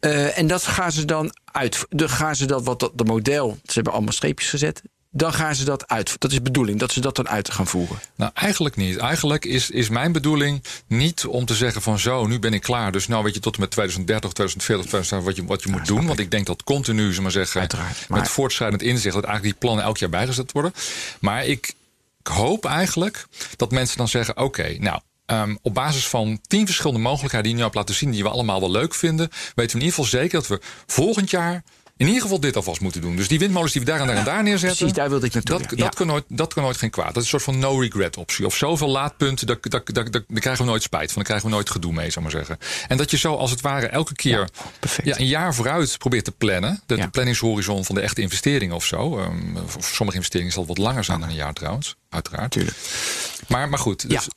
Uh, en dat gaan ze dan uit. Dan gaan ze dat wat dat de model. Ze hebben allemaal streepjes gezet dan gaan ze dat uit. Dat is de bedoeling, dat ze dat dan uit gaan voeren. Nou, eigenlijk niet. Eigenlijk is, is mijn bedoeling niet om te zeggen van zo, nu ben ik klaar. Dus nou weet je tot en met 2030, 2040, 2050 wat je, wat je ja, moet doen. Want ik denk dat continu, zeg maar zeggen, Uiteraard. Maar... met voortschrijdend inzicht... dat eigenlijk die plannen elk jaar bijgezet worden. Maar ik, ik hoop eigenlijk dat mensen dan zeggen... oké, nou, Um, op basis van tien verschillende mogelijkheden die je nu hebt laten zien, die we allemaal wel leuk vinden, weten we in ieder geval zeker dat we volgend jaar in ieder geval dit alvast moeten doen. Dus die windmolens die we daar en daar en daar neerzetten. Precies, daar wilde ik naartoe. Dat, dat, kan nooit, dat kan nooit geen kwaad. Dat is een soort van no-regret optie. Of zoveel laadpunten, daar, daar, daar, daar, krijgen we nooit spijt van. Daar krijgen we nooit gedoe mee, zou maar zeggen. En dat je zo als het ware elke keer ja, een jaar vooruit probeert te plannen. De, planningshorizon van de echte investeringen of zo. Um, voor sommige investeringen zal het wat langer zijn dan een jaar trouwens. Uiteraard. Tuurlijk. Maar, maar goed. Dus,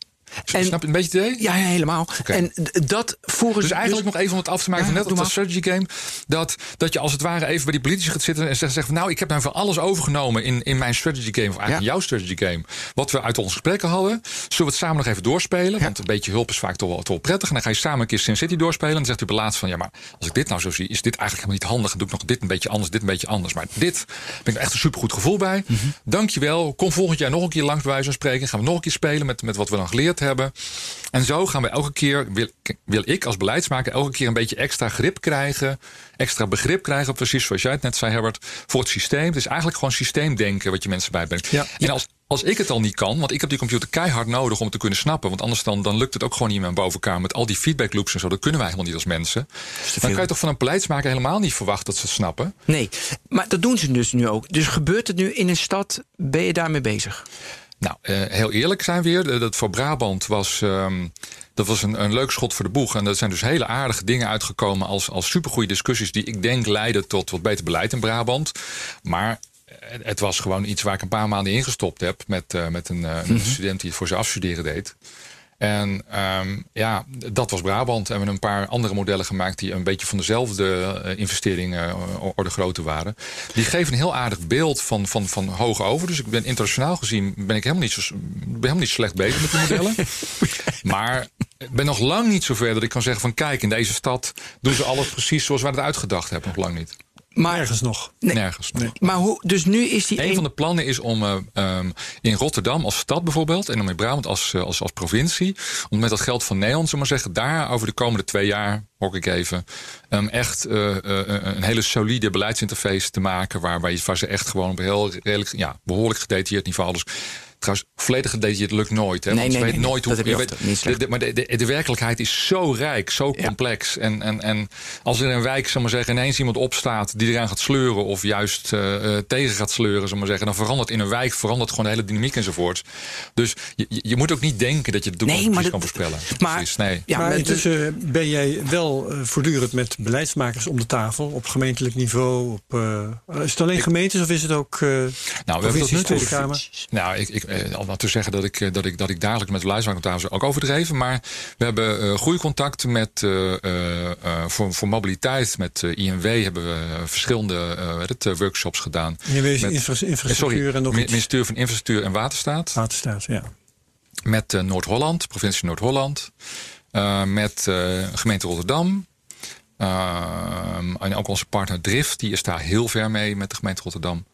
en, Snap je een beetje het idee? Ja, helemaal. Okay. En dat voeren Dus eigenlijk dus, nog even om het af te maken ja, van net op dat strategy game. Dat, dat je als het ware even bij die politici gaat zitten en zegt, zegt van, nou, ik heb nou van alles overgenomen in, in mijn strategy game. Of eigenlijk ja. jouw strategy game. Wat we uit onze gesprekken hadden. Zullen we het samen nog even doorspelen? Ja. Want een beetje hulp is vaak toch wel, toch wel prettig. En dan ga je samen een keer Sin City doorspelen. En dan zegt u laatst van, ja, maar als ik dit nou zo zie, is dit eigenlijk helemaal niet handig. Dan doe ik nog dit een beetje anders, dit een beetje anders. Maar dit ben ik echt een supergoed gevoel bij. Mm -hmm. Dankjewel. Kom volgend jaar nog een keer langs bij wijze van spreken. Gaan we nog een keer spelen met, met wat we dan geleerd hebben. En zo gaan we elke keer, wil, wil ik als beleidsmaker, elke keer een beetje extra grip krijgen. Extra begrip krijgen, precies zoals jij het net zei, Herbert, voor het systeem. Het is eigenlijk gewoon systeemdenken wat je mensen bijbrengt. Ja. En als, als ik het al niet kan, want ik heb die computer keihard nodig om het te kunnen snappen. Want anders dan, dan lukt het ook gewoon niet in mijn bovenkamer. Met al die feedback loops en zo, dat kunnen wij helemaal niet als mensen. Dan kan je toch van een beleidsmaker helemaal niet verwachten dat ze het snappen. Nee, maar dat doen ze dus nu ook. Dus gebeurt het nu in een stad, ben je daarmee bezig? Nou, uh, heel eerlijk zijn we weer. Dat voor Brabant was, um, dat was een, een leuk schot voor de boeg. En er zijn dus hele aardige dingen uitgekomen als, als supergoeie discussies... die ik denk leiden tot wat beter beleid in Brabant. Maar het was gewoon iets waar ik een paar maanden in gestopt heb... met, uh, met een, uh, een student die het voor zijn afstuderen deed. En um, ja, dat was Brabant. En we hebben een paar andere modellen gemaakt die een beetje van dezelfde uh, investeringen uh, orde grootte waren. Die geven een heel aardig beeld van, van, van hoog over. Dus ik ben internationaal gezien ben ik helemaal niet, zo, ben helemaal niet slecht bezig met die modellen. maar ik ben nog lang niet zover dat ik kan zeggen van kijk, in deze stad doen ze alles precies zoals wij het uitgedacht hebben. Nog lang niet. Maar, Ergens nog. Nee. Nergens. maar hoe, dus nu is die Een een- van de plannen is om eh, ehm, in Rotterdam als stad bijvoorbeeld... en om in Brabant als, eh, als, als provincie... om met dat geld van Neon, zullen maar zeggen... daar over de komende twee jaar, hoor ik even... ehm, echt eh, een hele solide beleidsinterface te maken... waar, waar, je, waar ze echt gewoon op heel redelijk, ja, behoorlijk gedetailleerd niveau... alles Trouwens, volledig gedetailleerd lukt nooit. Hè? Nee, Want je nee, weet nee, nooit hoe. je weet- de, de- maar de, de, de werkelijkheid is zo rijk, zo Ja. complex. En, en, en als er in een wijk, zal maar zeggen, ineens iemand opstaat die eraan gaat sleuren, of juist eh, eh, tegen gaat sleuren, zal maar zeggen, dan verandert in een wijk verandert gewoon de hele dynamiek enzovoorts. Dus je, je moet ook niet denken dat je de toekomst Nee, precies kan voorspellen. maar- Precies, nee. Ja, maar intussen ben jij wel eh, voortdurend met beleidsmakers om de tafel. Op gemeentelijk niveau. Op, eh, is het alleen gemeentes of is het ook eh Nou, we hebben tot provincies, nu toe Tweede Kamer? Nou, ik, ik, eh, al maar te zeggen dat ik, eh, dat ik, dat ik dagelijks met de zit, ook overdreven. Maar we hebben eh goede contacten met, eh, voor, voor mobiliteit, met INW hebben we verschillende het, workshops gedaan. Weet Met- infra- infrastructuur Sorry, en nog iets. ministerie van Infrastructuur en Waterstaat. Waterstaat, ja. Met Noord-Holland, provincie Noord-Holland. Met gemeente Rotterdam. Ehm, en ook onze partner Drift, die is daar heel ver mee met de gemeente Rotterdam.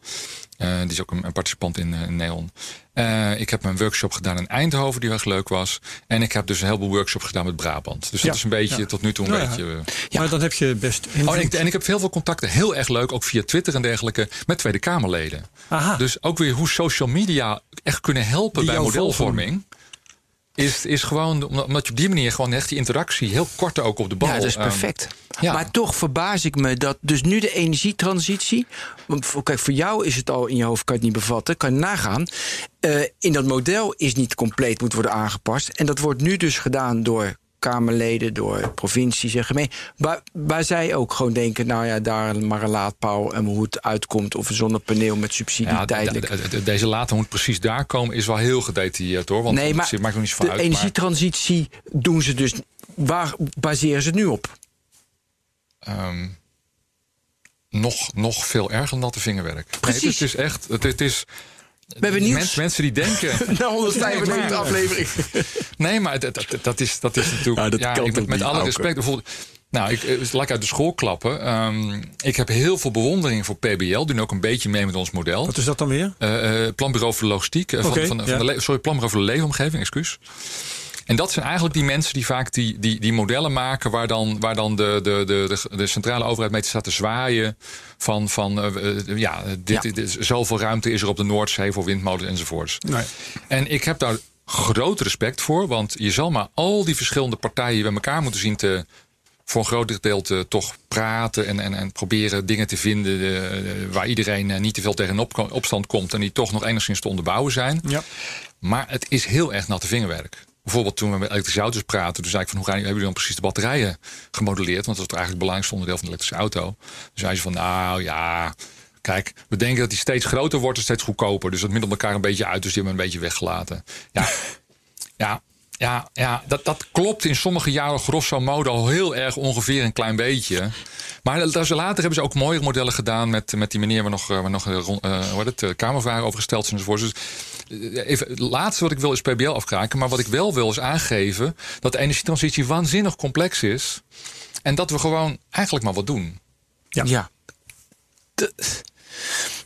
Eh, die is ook een, een participant in, eh, Neon. Eh, ik heb een workshop gedaan in Eindhoven, die erg leuk was. En ik heb dus een heleboel workshops gedaan met Brabant. Dus Ja, dat is een beetje tot nu toe een Nou ja. beetje. Maar dan heb je best Oh, en, ik, invloed. en ik heb heel veel contacten, heel erg leuk, ook via Twitter en dergelijke, met Tweede Kamerleden. Aha. Dus ook weer hoe social media echt kunnen helpen Die bij modelvorming. Is, is gewoon, omdat je op die manier gewoon echt die interactie heel kort ook op de bal. Ja, dat is ehm, perfect. ja. Maar toch verbaas ik me dat dus nu de energietransitie. Want voor- kijk, voor jou is het al in je hoofd, kan je het niet bevatten, kan je nagaan. Eh, in dat model is niet compleet moet worden aangepast. En dat wordt nu dus gedaan door Kamerleden, door provincies en gemeenten. Waar, waar zij ook gewoon denken, nou ja, daar maar een laadpaal en hoe het uitkomt. Of een zonnepaneel met subsidie ja, tijdelijk. de- de- de- deze moet precies daar komen, is wel heel gedetailleerd hoor. Want nee, maar het maakt nog niet zoveel de uit. maar, energietransitie doen ze dus. Waar baseren ze het nu op? ehm, nog, nog veel erger dan natte vingerwerk. Nee, Precies. het is echt. Het, het is, Mens- mensen die denken. Na 195 Nee, maar- aflevering. Nee, maar dat, dat, dat, is, dat is natuurlijk. Ja, dat kan ik, met, alle Auke? respect. Bijvoorbeeld, nou, ik, eh, laat ik uit de school klappen. Ehm, ik heb heel veel bewondering voor PBL. Doen ook een beetje mee met ons model. Wat is dat dan weer? Eh, eh, planbureau voor de logistiek. eh, van, van, de sorry, planbureau voor de leefomgeving, excuus. En dat zijn eigenlijk die mensen die vaak die, die, die modellen maken... waar dan, waar dan de, de, de, de, centrale overheid mee staat te zwaaien... van, van eh, eh, ja, dit, Ja. dit- zoveel ruimte is er op de Noordzee voor windmolens enzovoorts. Nee. En ik heb daar groot respect voor, want je zal maar al die verschillende partijen bij elkaar moeten zien te voor een groot deel te toch praten en, en, en proberen dingen te vinden eh, waar iedereen niet te veel tegen op, opstand komt en die toch nog enigszins te onderbouwen zijn. Ja. Maar het is heel erg natte vingerwerk. Bijvoorbeeld toen we met elektrische auto's praten, toen zei ik van hoe gaan, hebben jullie dan precies de batterijen gemodelleerd? Want dat is eigenlijk het belangrijkste onderdeel van de elektrische auto. Toen zei ze van nou ja, kijk, we denken dat die steeds groter wordt en steeds goedkoper. Dus dat middelt elkaar een beetje uit, dus die hebben we een beetje weggelaten. Ja, ja, ja, ja dat, dat klopt in sommige jaren grosso modo al heel erg ongeveer een klein beetje. Maar later hebben ze ook mooie modellen gedaan met, met die meneer waar nog, eh, waar nog eh, hoe het, kamervragen over gesteld zijn enzovoort. Dus even, het laatste wat ik wil is PBL afkraken. Maar wat ik wel wil is aangeven dat de energietransitie waanzinnig complex is. En dat we gewoon eigenlijk maar wat doen. Ja. Ja. De-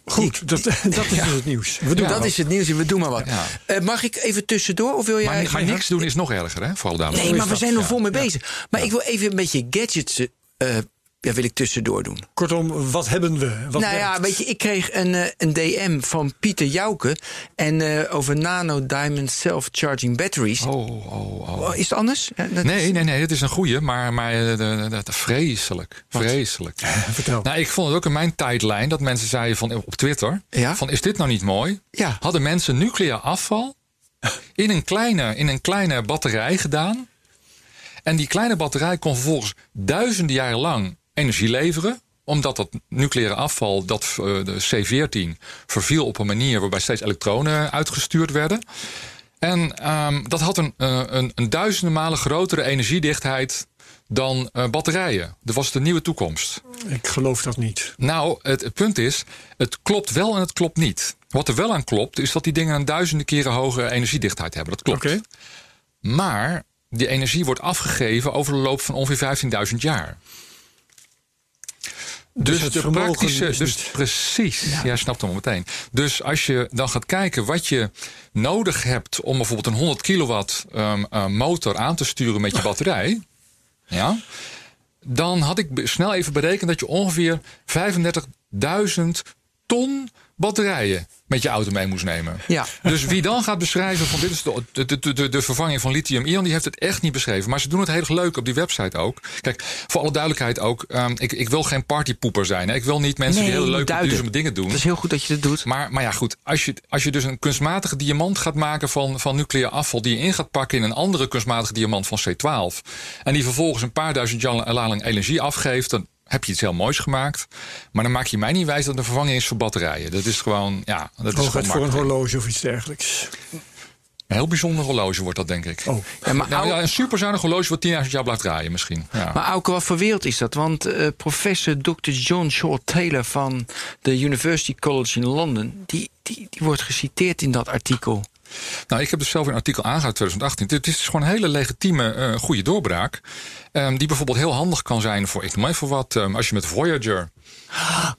Goed, dat, dat is dus het nieuws. We doen Ja. dat is het nieuws. We doen maar wat. Ja. Eh, mag ik even tussendoor? Of wil jij... Maar, maar niks doen is nog erger, hè? Vooral daar. Nee, maar we zijn er ja. vol mee bezig. Maar ik wil even een beetje gadgets... eh, ja, wil ik tussendoor doen. Kortom, wat hebben we? Wat nou ja, weet je, ik kreeg een, eh, een DM van Pieter Jouke... en eh, over Nano Diamond Self-Charging Batteries. Oh, oh, oh. Oh, is het anders? Ja, dat Nee, is- nee, nee, dat is een goeie, maar, maar eh, de- vreselijk. Vreselijk. Vertel. Nou, ik vond het ook in mijn tijdlijn dat mensen zeiden van, op Twitter: Ja? van is dit nou niet mooi? Ja. Hadden mensen nucleair afval in een, kleine, in een kleine batterij gedaan. En die kleine batterij kon vervolgens duizenden jaren lang energie leveren omdat dat nucleaire afval, dat eh, de C14, verviel op een manier waarbij steeds elektronen uitgestuurd werden. En ehm, dat had een, eh, een, een duizenden malen grotere energiedichtheid dan eh, batterijen. Dat was de nieuwe toekomst. Ik geloof dat niet. Nou, het, het punt is, het klopt wel en het klopt niet. Wat er wel aan klopt, is dat die dingen een duizenden keren hogere energiedichtheid hebben. Dat klopt. Maar die energie wordt afgegeven over de loop van ongeveer 15.000 jaar. Dus, het de praktische, is dus niet- precies, jij snapt hem al meteen. Dus als je dan gaat kijken wat je nodig hebt om bijvoorbeeld een 100 kilowatt ehm, eh, motor aan te sturen met je batterij, ja, dan had ik snel even berekend dat je ongeveer 35.000 ton batterijen met je auto mee moest nemen. Ja. Dus wie dan gaat beschrijven van dit is de, de, de, de, vervanging van lithium-ion, die heeft het echt niet beschreven. Maar ze doen het heel erg leuk op die website ook. Kijk, voor alle duidelijkheid ook, ehm, ik, ik wil geen partypoeper zijn. Hè. Ik wil niet mensen Nee, die hele leuke duurzame dingen doen. Het is heel goed dat je dat doet. Maar, maar ja, goed. Als je, als je dus een kunstmatige diamant gaat maken van, van nucleair afval. die je in gaat pakken in een andere kunstmatige diamant van C12. en die vervolgens een paar duizend jaar lang energie afgeeft. dan heb je iets heel moois gemaakt. Maar dan maak je mij niet wijs dat een vervanging is voor batterijen. Dat is gewoon, ja, dat is gewoon voor een horloge of iets dergelijks. Een heel bijzonder horloge wordt dat, denk ik. Oh. Ja, maar Nou, ja, een superzuinig horloge wat 10.000 jaar blijft draaien misschien. Ja. Maar Auke, wat voor wereld is dat? Want eh, professor Dr. John Short Taylor van de University College in Londen... Die, die, die wordt geciteerd in dat artikel. Nou, ik heb dus zelf een artikel aangehaald 2018. Dit is gewoon een hele legitieme, eh, goede doorbraak. Ehm, die bijvoorbeeld heel handig kan zijn voor, ik noem even wat, ehm, als je met Voyager.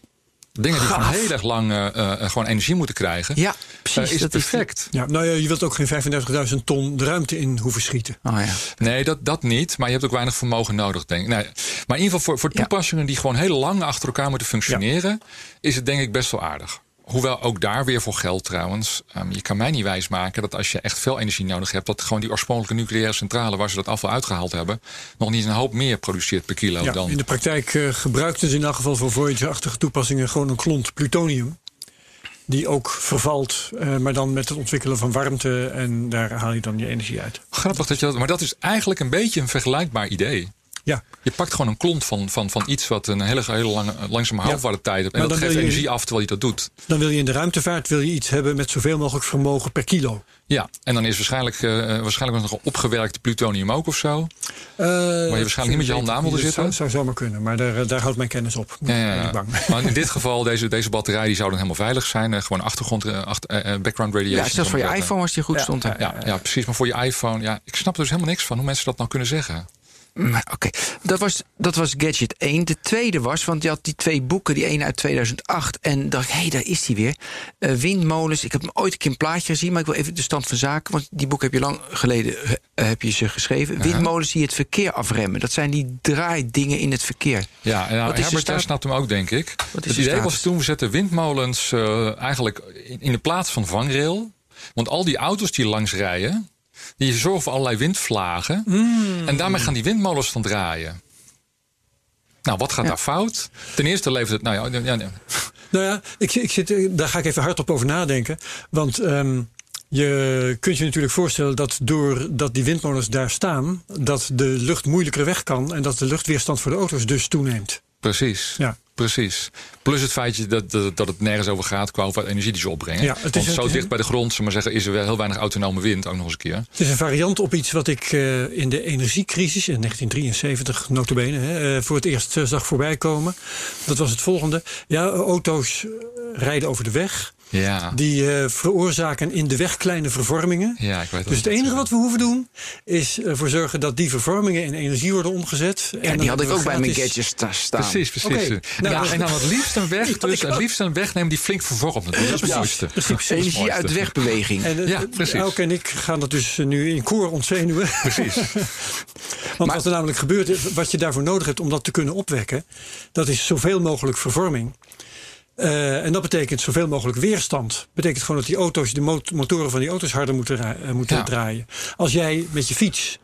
Dingen die gewoon Gaaf. heel erg lang eh, eh, gewoon energie moeten krijgen. Ja, precies. is dat perfect. Ja, nou ja, je wilt ook geen 35.000 ton de ruimte in hoeven schieten. oh ja. Nee, dat, dat niet. Maar je hebt ook weinig vermogen nodig, denk ik. Nee, maar in ieder geval voor, voor Ja. toepassingen die gewoon heel lang achter elkaar moeten functioneren, is het denk ik best wel aardig. Hoewel ook daar weer voor geld trouwens. Ehm, je kan mij niet wijsmaken dat als je echt veel energie nodig hebt, dat gewoon die oorspronkelijke nucleaire centrale waar ze dat afval uitgehaald hebben, nog niet een hoop meer produceert per kilo Ja, dan. in de praktijk eh, gebruikten ze in elk geval voor Voyager-achtige toepassingen gewoon een klont plutonium. Die ook vervalt, eh, maar dan met het ontwikkelen van warmte. En daar haal je dan je energie uit. Grappig dat je dat. Maar dat is eigenlijk een beetje een vergelijkbaar idee. Ja, Je pakt gewoon een klont van, van, van iets wat een hele, hele lange, langzame houdbare tijd heeft. En Maar dat geeft je- energie af terwijl je dat doet. dan wil je in de ruimtevaart wil je iets hebben met zoveel mogelijk vermogen per kilo. Ja, en dan is waarschijnlijk, eh, waarschijnlijk nog een opgewerkte plutonium ook of zo. Eh, waarschijnlijk niet met je handen aan wilde dat zitten? Zou, zou zomaar kunnen, maar daar, daar houdt mijn kennis op. Ja, ja, bang. Maar in dit geval, deze, deze batterij die zou dan helemaal veilig zijn. Gewoon achtergrond, achter, background radiation. Ja, zelfs voor je iPhone als die goed stond. hè? Ja, ja, precies. Maar voor je iPhone, ja, ik snap er dus helemaal niks van hoe mensen dat nou kunnen zeggen. Maar Oké, dat, was, dat was gadget 1. De tweede was, want je had die twee boeken, die ene uit 2008. En dacht ik, hé, hey, daar is die weer. Eh, windmolens, ik heb hem ooit een keer een plaatje gezien... maar ik wil even de stand van zaken... want die boek heb je lang geleden eh, heb je ze geschreven. Windmolens die het verkeer afremmen. Dat zijn die draaidingen in het verkeer. Ja, en nou, Herbert, staat- snapt hem ook, denk ik. Wat het de idee was toen, we zetten windmolens eigenlijk in, in de plaats van vangrail. Want al die auto's die langs rijden, die zorgen voor allerlei windvlagen. Hmm. En daarmee gaan die windmolens dan draaien. Nou, wat gaat Ja. daar fout? Ten eerste levert het... Nou ja, ja, ja. Nou ja, ik, ik zit, eh, daar ga ik even hardop over nadenken. Want ehm, je kunt je natuurlijk voorstellen dat doordat die windmolens daar staan, dat de lucht moeilijker weg kan en dat de luchtweerstand voor de auto's dus toeneemt. precies. Ja. Precies. Plus het feitje dat, dat, dat het nergens over gaat qua hoeveel energie die ze opbrengen. Ja, het is- Want het zo is- dicht bij de grond, maar zeggen, is er wel heel weinig autonome wind ook nog eens een keer. Het is een variant op iets wat ik eh, in de energiecrisis in 1973 notabene hè, eh, voor het eerst eh, zag voorbij komen. Dat was het volgende. Ja, auto's rijden over de weg. Ja, Die eh, veroorzaken in de weg kleine vervormingen. ja ik weet Dus het enige wat we hoeven doen is ervoor zorgen dat die vervormingen in energie worden omgezet. Ja, En die had ik ook bij mijn gadgets sta- staan. Precies, precies. Oké, nou, ja, en dan het liefst een weg, dus ik het liefst een weg nemen die flink vervormt. natuurlijk. Dat is het mooiste. Precies. Energie uit wegbeweging. En eh, Ja, precies. Elke en ik gaan dat dus eh, nu in koor ontzenuwen. Precies. Want Maar- wat er namelijk gebeurt, is, wat je daarvoor nodig hebt om dat te kunnen opwekken, dat is zoveel mogelijk vervorming. Eh, en dat betekent zoveel mogelijk weerstand. Betekent gewoon dat die auto's, de mot- motoren van die auto's harder moeten, eh, moeten Ja. draaien. Als jij met je fiets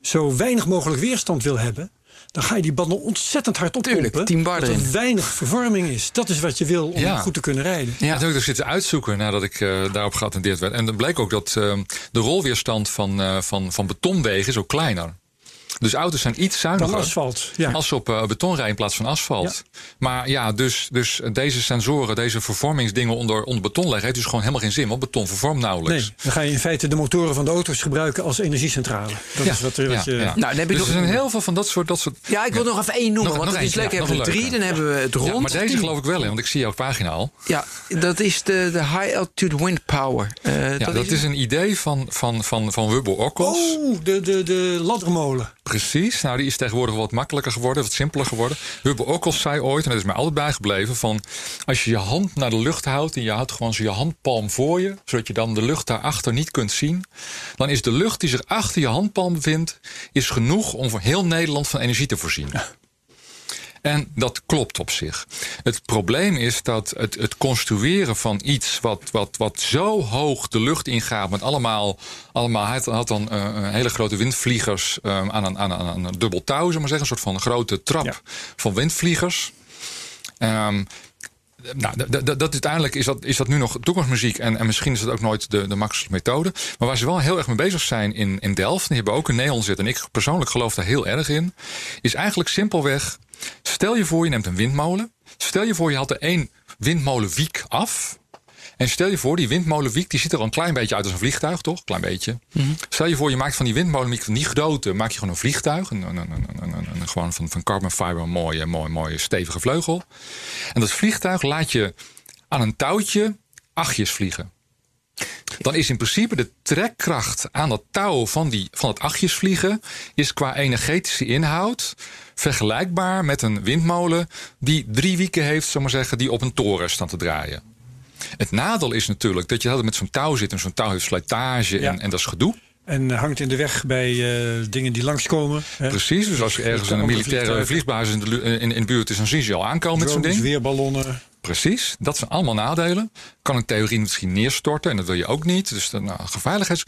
zo weinig mogelijk weerstand wil hebben, dan ga je die banden ontzettend hard oppompen. Tuurlijk, 10 bar dat er weinig vervorming is. Dat is wat je wil om Ja. goed te kunnen rijden. Ja. Dat heb ik dus zitten uitzoeken nadat ik eh, daarop geattendeerd werd. En dan bleek ook dat de rolweerstand van, eh, van, van betonwegen is ook kleiner. Dus auto's zijn iets Dan zuiniger. asfalt. Ja. Als ze op eh, beton rijden in plaats van asfalt. Maar ja, dus, dus deze sensoren, deze vervormingsdingen onder, onder beton leggen, heeft dus gewoon helemaal geen zin. Want beton vervormt nauwelijks. Nee, dan ga je in feite de motoren van de auto's gebruiken als energiecentrale. Dat is wat, er- wat je. ja. Nou, dan heb je dus nog- er zijn heel veel van dat soort. Dat soort Ja, ik wil nog even één noemen, Nog- want nog het is leuk. ja, hebben we drie, dan hebben we het rond. Ja, maar deze geloof ik wel in, want ik zie jouw pagina al. Ja, dat is de, de High Altitude Wind Power. Eh, Ja, dat, is een idee van, van, van, van Wubbel Okkels. Oh, de, de, de laddermolen. Precies, nou die is tegenwoordig wat makkelijker geworden, wat simpeler geworden. Hubble ook al zei ooit, en dat is mij altijd bijgebleven, van als je je hand naar de lucht houdt en je houdt gewoon zo je handpalm voor je, zodat je dan de lucht daarachter niet kunt zien, dan is de lucht die zich achter je handpalm bevindt, is genoeg om voor heel Nederland van energie te voorzien. En dat klopt op zich. Het probleem is dat het, het construeren van iets wat, wat, wat zo hoog de lucht ingaat, met allemaal, allemaal hij had, dan uh, hele grote windvliegers uh, aan, een, aan, een, aan een dubbel touw, zeg maar zeggen, een soort van grote trap ja. van windvliegers. Um, nou, dat, uiteindelijk is dat, is dat nu nog toekomstmuziek. En, en misschien is het ook nooit de, de makkelijkste methode. Maar waar ze wel heel erg mee bezig zijn in, in Delft. Die hebben ook een neon zitten. En ik persoonlijk geloof daar heel erg in. Is eigenlijk simpelweg. Stel je voor, je neemt een windmolen. Stel je voor, je haalt er één windmolenwiek af. En stel je voor, die windmolenwiek die ziet er al een klein beetje uit als een vliegtuig, toch? Klein beetje. Mhm. Stel je voor, je maakt van die windmolenwiek van die grootte, maak je gewoon een vliegtuig. Een, een, een, gewoon van, van carbon fiber een mooie, mooie, mooie stevige vleugel. En dat vliegtuig laat je aan een touwtje achtjes vliegen. Dan is in principe de trekkracht aan dat touw van, die, van het achtjesvliegen... is qua energetische inhoud vergelijkbaar met een windmolen... die drie wieken heeft, zal maar zeggen, die op een toren staan te draaien. Het nadeel is natuurlijk dat je altijd met zo'n touw zit... en zo'n touw heeft slijtage en, en dat is gedoe. En hangt in de weg bij uh, dingen die langskomen. Hè? Precies, dus als je ergens een militaire vliegbasis in de, in, in de buurt is, dan zien ze je al aankomen met zo'n ding. weerballonnen. Precies, dat zijn allemaal nadelen. Kan een theorie misschien neerstorten en dat wil je ook niet. Dus de nou, gevaarligheids.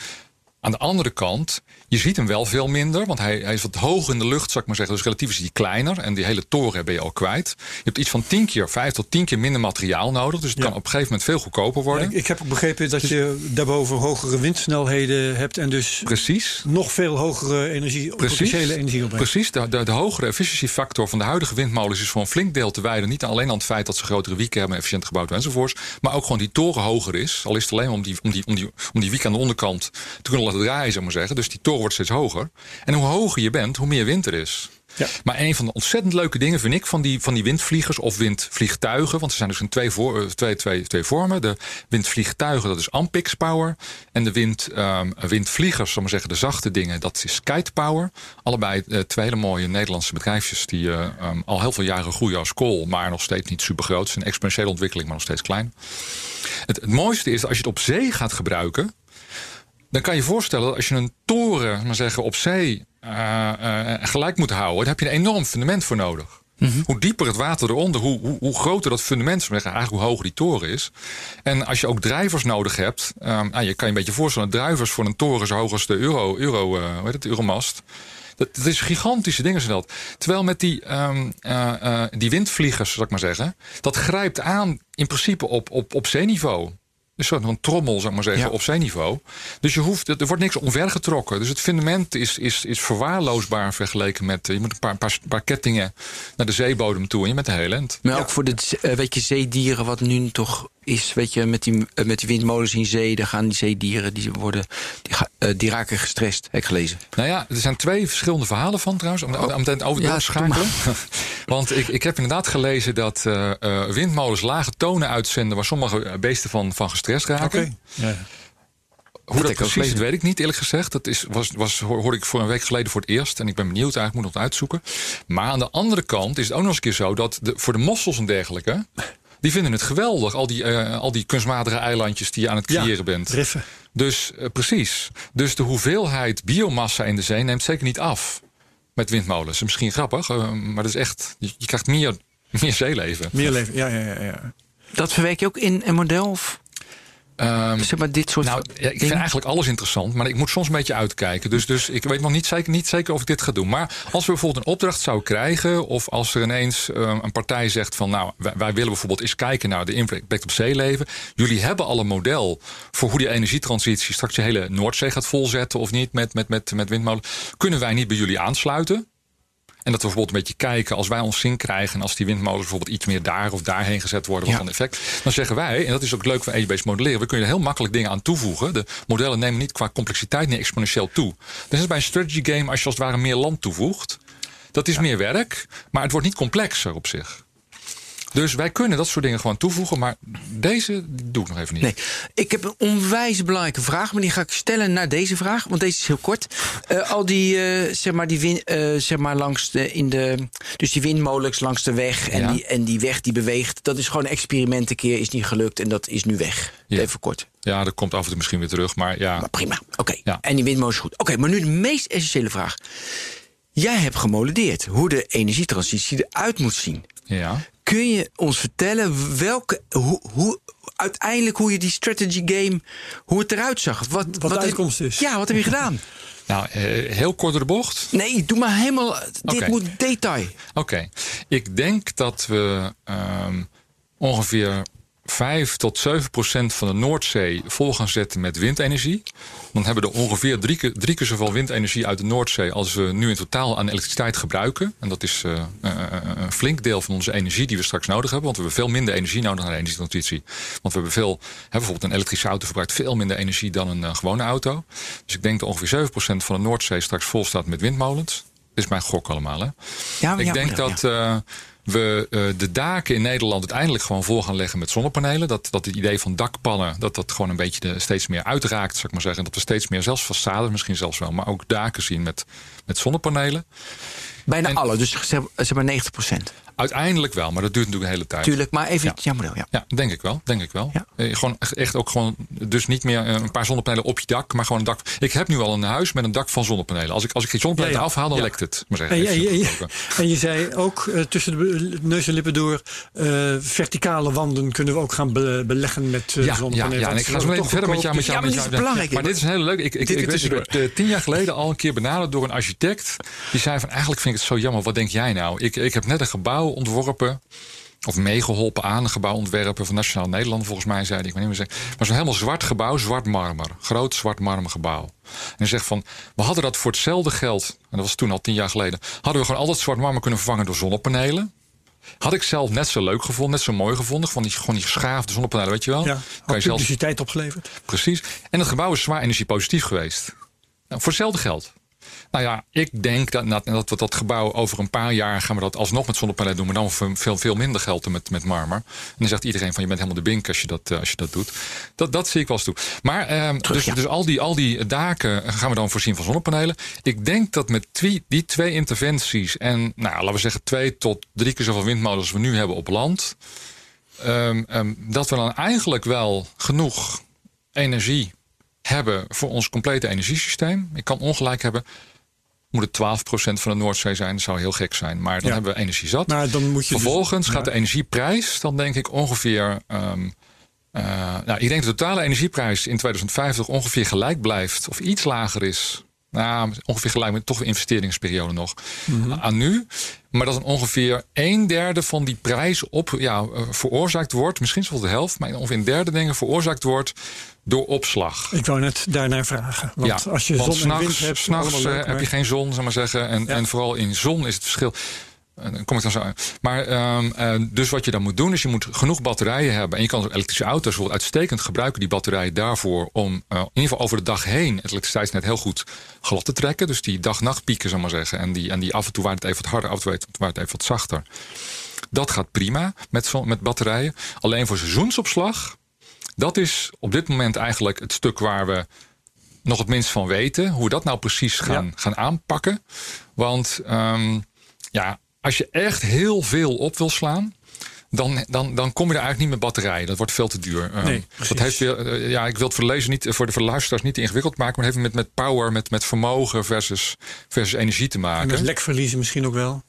Aan de andere kant, je ziet hem wel veel minder, want hij, hij is wat hoog in de lucht, zou ik maar zeggen. Dus relatief is hij kleiner en die hele toren ben je al kwijt. Je hebt iets van 10 keer, 5 tot 10 keer minder materiaal nodig. Dus het kan op een gegeven moment veel goedkoper worden. ik, ik, heb ook begrepen dat dus- je daarboven hogere windsnelheden hebt en dus precies. nog veel hogere energie, precies. potentiële energie opbrengt. Precies, de, de, de hogere efficiëntiefactor van de huidige windmolens is voor een flink deel te wijden. Niet alleen aan het feit dat ze grotere wieken hebben, efficiënt gebouwd enzovoorts, maar ook gewoon die toren hoger is. Al is het alleen om die, om die, om die, om die wiek aan de onderkant te kunnen laten draaien maar zeggen. Dus die toren wordt steeds hoger. En hoe hoger je bent, hoe meer wind er is. Ja. Maar een van de ontzettend leuke dingen vind ik van die, van die windvliegers of windvliegtuigen. Want er zijn dus in twee, voor, eh, twee, twee, twee vormen. De windvliegtuigen, dat is Ampix Power. En de wind, um, windvliegers, zal maar zeggen, de zachte dingen, dat is Kite Power. Allebei uh, twee hele mooie Nederlandse bedrijfjes die uh, um, al heel veel jaren groeien als kool. Maar nog steeds niet super groot. Het is een exponentiële ontwikkeling, maar nog steeds klein. Het, het mooiste is als je het op zee gaat gebruiken dan kan je je voorstellen dat als je een toren maar zeggen, op zee uh, uh, gelijk moet houden, dan heb je een enorm fundament voor nodig. Mm -hmm. Hoe dieper het water eronder, hoe, hoe, hoe groter dat fundament, zeggen, eigenlijk hoe hoger die toren is. En als je ook drijvers nodig hebt, um, nou, je kan je een beetje voorstellen, drijvers voor een toren zo hoog als de euro, euro, uh, hoe heet het, euromast. Dat, dat is gigantische dingen zijn dat. Terwijl met die, um, die windvliegers, zal ik maar zeggen, dat grijpt aan in principe op, op, op zeeniveau. Een soort van trommel, zeg maar zeggen, op zijn niveau. Dus je hoeft, er wordt niks omvergetrokken. Dus het fundament is, is, is verwaarloosbaar vergeleken met... Je moet een paar, paar, paar kettingen naar de zeebodem toe en je met de hele end. Maar ook voor de weet je, zeedieren, wat nu toch is, weet je, met die, eh, met die windmolens in zee, dan gaan die zeedieren, die worden, die, uh, die raken gestrest, heb ik gelezen. Nou ja, er zijn twee verschillende verhalen van trouwens, om, om het over te schakelen. Want ik, ik heb inderdaad gelezen dat uh, windmolens lage tonen uitzenden waar sommige beesten van, van gestrest raken. Okay. Ja. Hoe dat, dat precies weet ik niet, eerlijk gezegd. Dat is, was, was, hoorde ik voor een week geleden voor het eerst. En ik ben benieuwd, eigenlijk moet nog uitzoeken. Maar aan de andere kant is het ook nog eens een keer zo... dat de, voor de mossels en dergelijke... Die vinden het geweldig, al die, uh, al die kunstmatige eilandjes die je aan het creëren ja, bent. Riffen. Dus uh, precies. Dus de hoeveelheid biomassa in de zee neemt zeker niet af met windmolens. Misschien grappig, uh, maar dat is echt. Je, je, krijgt meer, meer zeeleven. Meer leven, ja, ja, ja. ja. Dat verwerk je ook in een model? Of? Um, zeg maar dit soort nou, ja, ik vind eigenlijk alles interessant, maar ik moet soms een beetje uitkijken. Dus, dus ik weet nog niet zeker, niet zeker of ik dit ga doen. Maar als we bijvoorbeeld een opdracht zouden krijgen, of als er ineens um, een partij zegt van nou, wij, wij, willen bijvoorbeeld eens kijken naar de impact op zeeleven. Jullie hebben al een model voor hoe die energietransitie straks je hele Noordzee gaat volzetten of niet met, met, met, met windmolen. Kunnen wij niet bij jullie aansluiten? En dat we bijvoorbeeld een beetje kijken, als wij ons zin krijgen... en als die windmolens bijvoorbeeld iets meer daar of daarheen gezet worden... wat ja. dan effect, dan zeggen wij, en dat is ook leuk van edge modelleren... we kunnen er heel makkelijk dingen aan toevoegen. De modellen nemen niet qua complexiteit niet exponentieel toe. Dat is bij een strategy game als je als het ware meer land toevoegt. Dat is ja. meer werk, maar het wordt niet complexer op zich. Dus wij kunnen dat soort dingen gewoon toevoegen. Maar deze doe ik nog even niet. Nee, ik heb een onwijs belangrijke vraag, maar die ga ik stellen naar deze vraag, want deze is heel kort. Uh, al die, uh, zeg maar, die win, uh, zeg maar langs de, in de, dus die windmolens langs de weg en, Ja. die, en die weg die beweegt, dat is gewoon een experiment een keer, is niet gelukt en dat is nu weg. Ja. Even kort. Ja, dat komt af en toe misschien weer terug. Maar ja, Maar prima. Oké. Ja. En die windmolen is goed. Oké, maar nu de meest essentiële vraag. Jij hebt gemodelleerd hoe de energietransitie eruit moet zien. ja. Kun je ons vertellen welke, hoe, hoe, uiteindelijk hoe je die strategy game, hoe het eruit zag? Wat, de heb- uitkomst is. Ja, wat heb je gedaan? Nou, eh, heel kort door de bocht. Nee, doe maar helemaal. Dit moet detail. Oké, ik denk dat we ehm, ongeveer 5 tot 7 procent van de Noordzee vol gaan zetten met windenergie. Dan hebben we er ongeveer drie keer, drie keer zoveel windenergie uit de Noordzee als we nu in totaal aan elektriciteit gebruiken. En dat is eh, eh, een flink deel van onze energie die we straks nodig hebben. Want we hebben veel minder energie nodig naar de energietransitie. Want we hebben veel, hè, bijvoorbeeld een elektrische auto verbruikt veel minder energie dan een eh, gewone auto. Dus ik denk dat ongeveer 7 procent van de Noordzee straks vol staat met windmolens. Dit is mijn gok allemaal, hè? Ja, Ik ja, denk ja, dat eh, we eh, de daken in Nederland uiteindelijk gewoon vol gaan leggen met zonnepanelen. Dat, dat het idee van dakpannen, dat dat gewoon een beetje de, steeds meer uitraakt, zou ik maar zeggen. En dat we steeds meer, zelfs façades misschien zelfs wel, maar ook daken zien met, met zonnepanelen. Bijna en- alle, dus zeg, zeg maar 90 procent. Uiteindelijk wel, maar dat duurt natuurlijk een hele tijd. Tuurlijk, maar even Ja. ja, model. Ja. Ja, denk ik wel. Denk ik wel. Ja. Eh, gewoon echt- ook gewoon, dus niet meer eh, een paar zonnepanelen op je dak, maar gewoon een dak. Ik heb nu al een huis met een dak van zonnepanelen. Als ik, als ik die zonnepanelen afhaal, dan lekt het. Maar zeggen, En, even je- en, zei ook eh, tussen de neus en lippen door, eh, verticale wanden kunnen we ook gaan be- beleggen met uh, Ja, ja, zonnepanelen. ja, en ik ga zo toch verder met jou. Met jou, met maar jou. dit is belangrijk, Maar dit is een hele leuke. Ik, ik, ik, werd tien jaar geleden al een keer benaderd door een architect. Die zei van eigenlijk vind ik het zo jammer. Wat denk jij nou? Ik, ik heb net een gebouw ontworpen. Of meegeholpen aan een gebouw ontwerpen van Nationaal Nederland, volgens mij zei hij. Ik weet niet meer. Maar zo'n helemaal zwart gebouw, zwart marmer. Groot zwart marmer gebouw. En hij zegt van, we hadden dat voor hetzelfde geld. En dat was toen al tien jaar geleden. Hadden we gewoon al dat zwart marmer kunnen vervangen door zonnepanelen. Had ik zelf net zo leuk gevonden, net zo mooi gevonden. Van die, gewoon die geschaafde zonnepanelen, weet je wel. Ja, kan je zelfs opgeleverd. Precies. En het gebouw is zwaar energiepositief geweest. Nou, voor hetzelfde geld. Nou ja, ik denk dat, dat, dat we dat gebouw over een paar jaar gaan we dat alsnog met zonnepanelen doen, maar dan voor veel, veel minder geld dan met, met marmer. En dan zegt iedereen van je bent helemaal de bink als je dat, eh, als je dat doet. Dat, dat zie ik wel eens toe. Maar ehm, dus, ja. dus al, die, al die daken gaan we dan voorzien van zonnepanelen. Ik denk dat met twee, die twee interventies en nou, laten we zeggen twee tot drie keer zoveel windmolens als we nu hebben op land. ehm, ehm, dat we dan eigenlijk wel genoeg energie hebben voor ons complete energiesysteem. Ik kan ongelijk hebben. Moet het 12% van de Noordzee zijn? Dat zou heel gek zijn. Maar dan Ja. hebben we energie zat. Maar dan moet je dus- Vervolgens gaat ja. de energieprijs dan denk ik ongeveer. ehm, eh, nou, ik denk dat de totale energieprijs in 2050 ongeveer gelijk blijft. Of iets lager is. Nou, ongeveer gelijk met toch een investeringsperiode nog. Mhm. Aan nu. Maar dat dan ongeveer een derde van die prijs op, ja, eh, veroorzaakt wordt. Misschien zelfs de helft. Maar ongeveer een derde ik veroorzaakt wordt door opslag. Ik wou net daarnaar vragen. Want als je want zon en wind s'nachts- hebt, s'nachts, eh, heb maar- je geen zon, zeg maar zeggen. En, Ja. en vooral in zon is het verschil. Eh, Dan kom ik dan zo aan. Maar ehm, eh, dus wat je dan moet doen, is je moet genoeg batterijen hebben. En je kan ook elektrische auto's bijvoorbeeld uitstekend gebruiken, die batterijen daarvoor. Om in ieder geval over de dag heen het elektriciteitsnet heel goed glad te trekken. Dus die dag-nachtpieken, zeg maar zeggen. En die, en die af en toe waar het even wat harder, af en toe waar het even wat zachter. Dat gaat prima met, met batterijen. Alleen voor seizoensopslag, dat is op dit moment eigenlijk het stuk waar we nog het minst van weten. Hoe we dat nou precies gaan, Ja. gaan aanpakken. Want ehm, ja, als je echt heel veel op wil slaan. Dan, dan, dan kom je er eigenlijk niet met batterijen. Dat wordt veel te duur. Ehm, Nee, dat heeft weer, eh, ja, ik wil het voor de, lezer niet, voor de, voor de luisteraars niet ingewikkeld maken. Maar het heeft met, met power, met, met vermogen versus, versus energie te En maken. met lekverliezen misschien ook wel.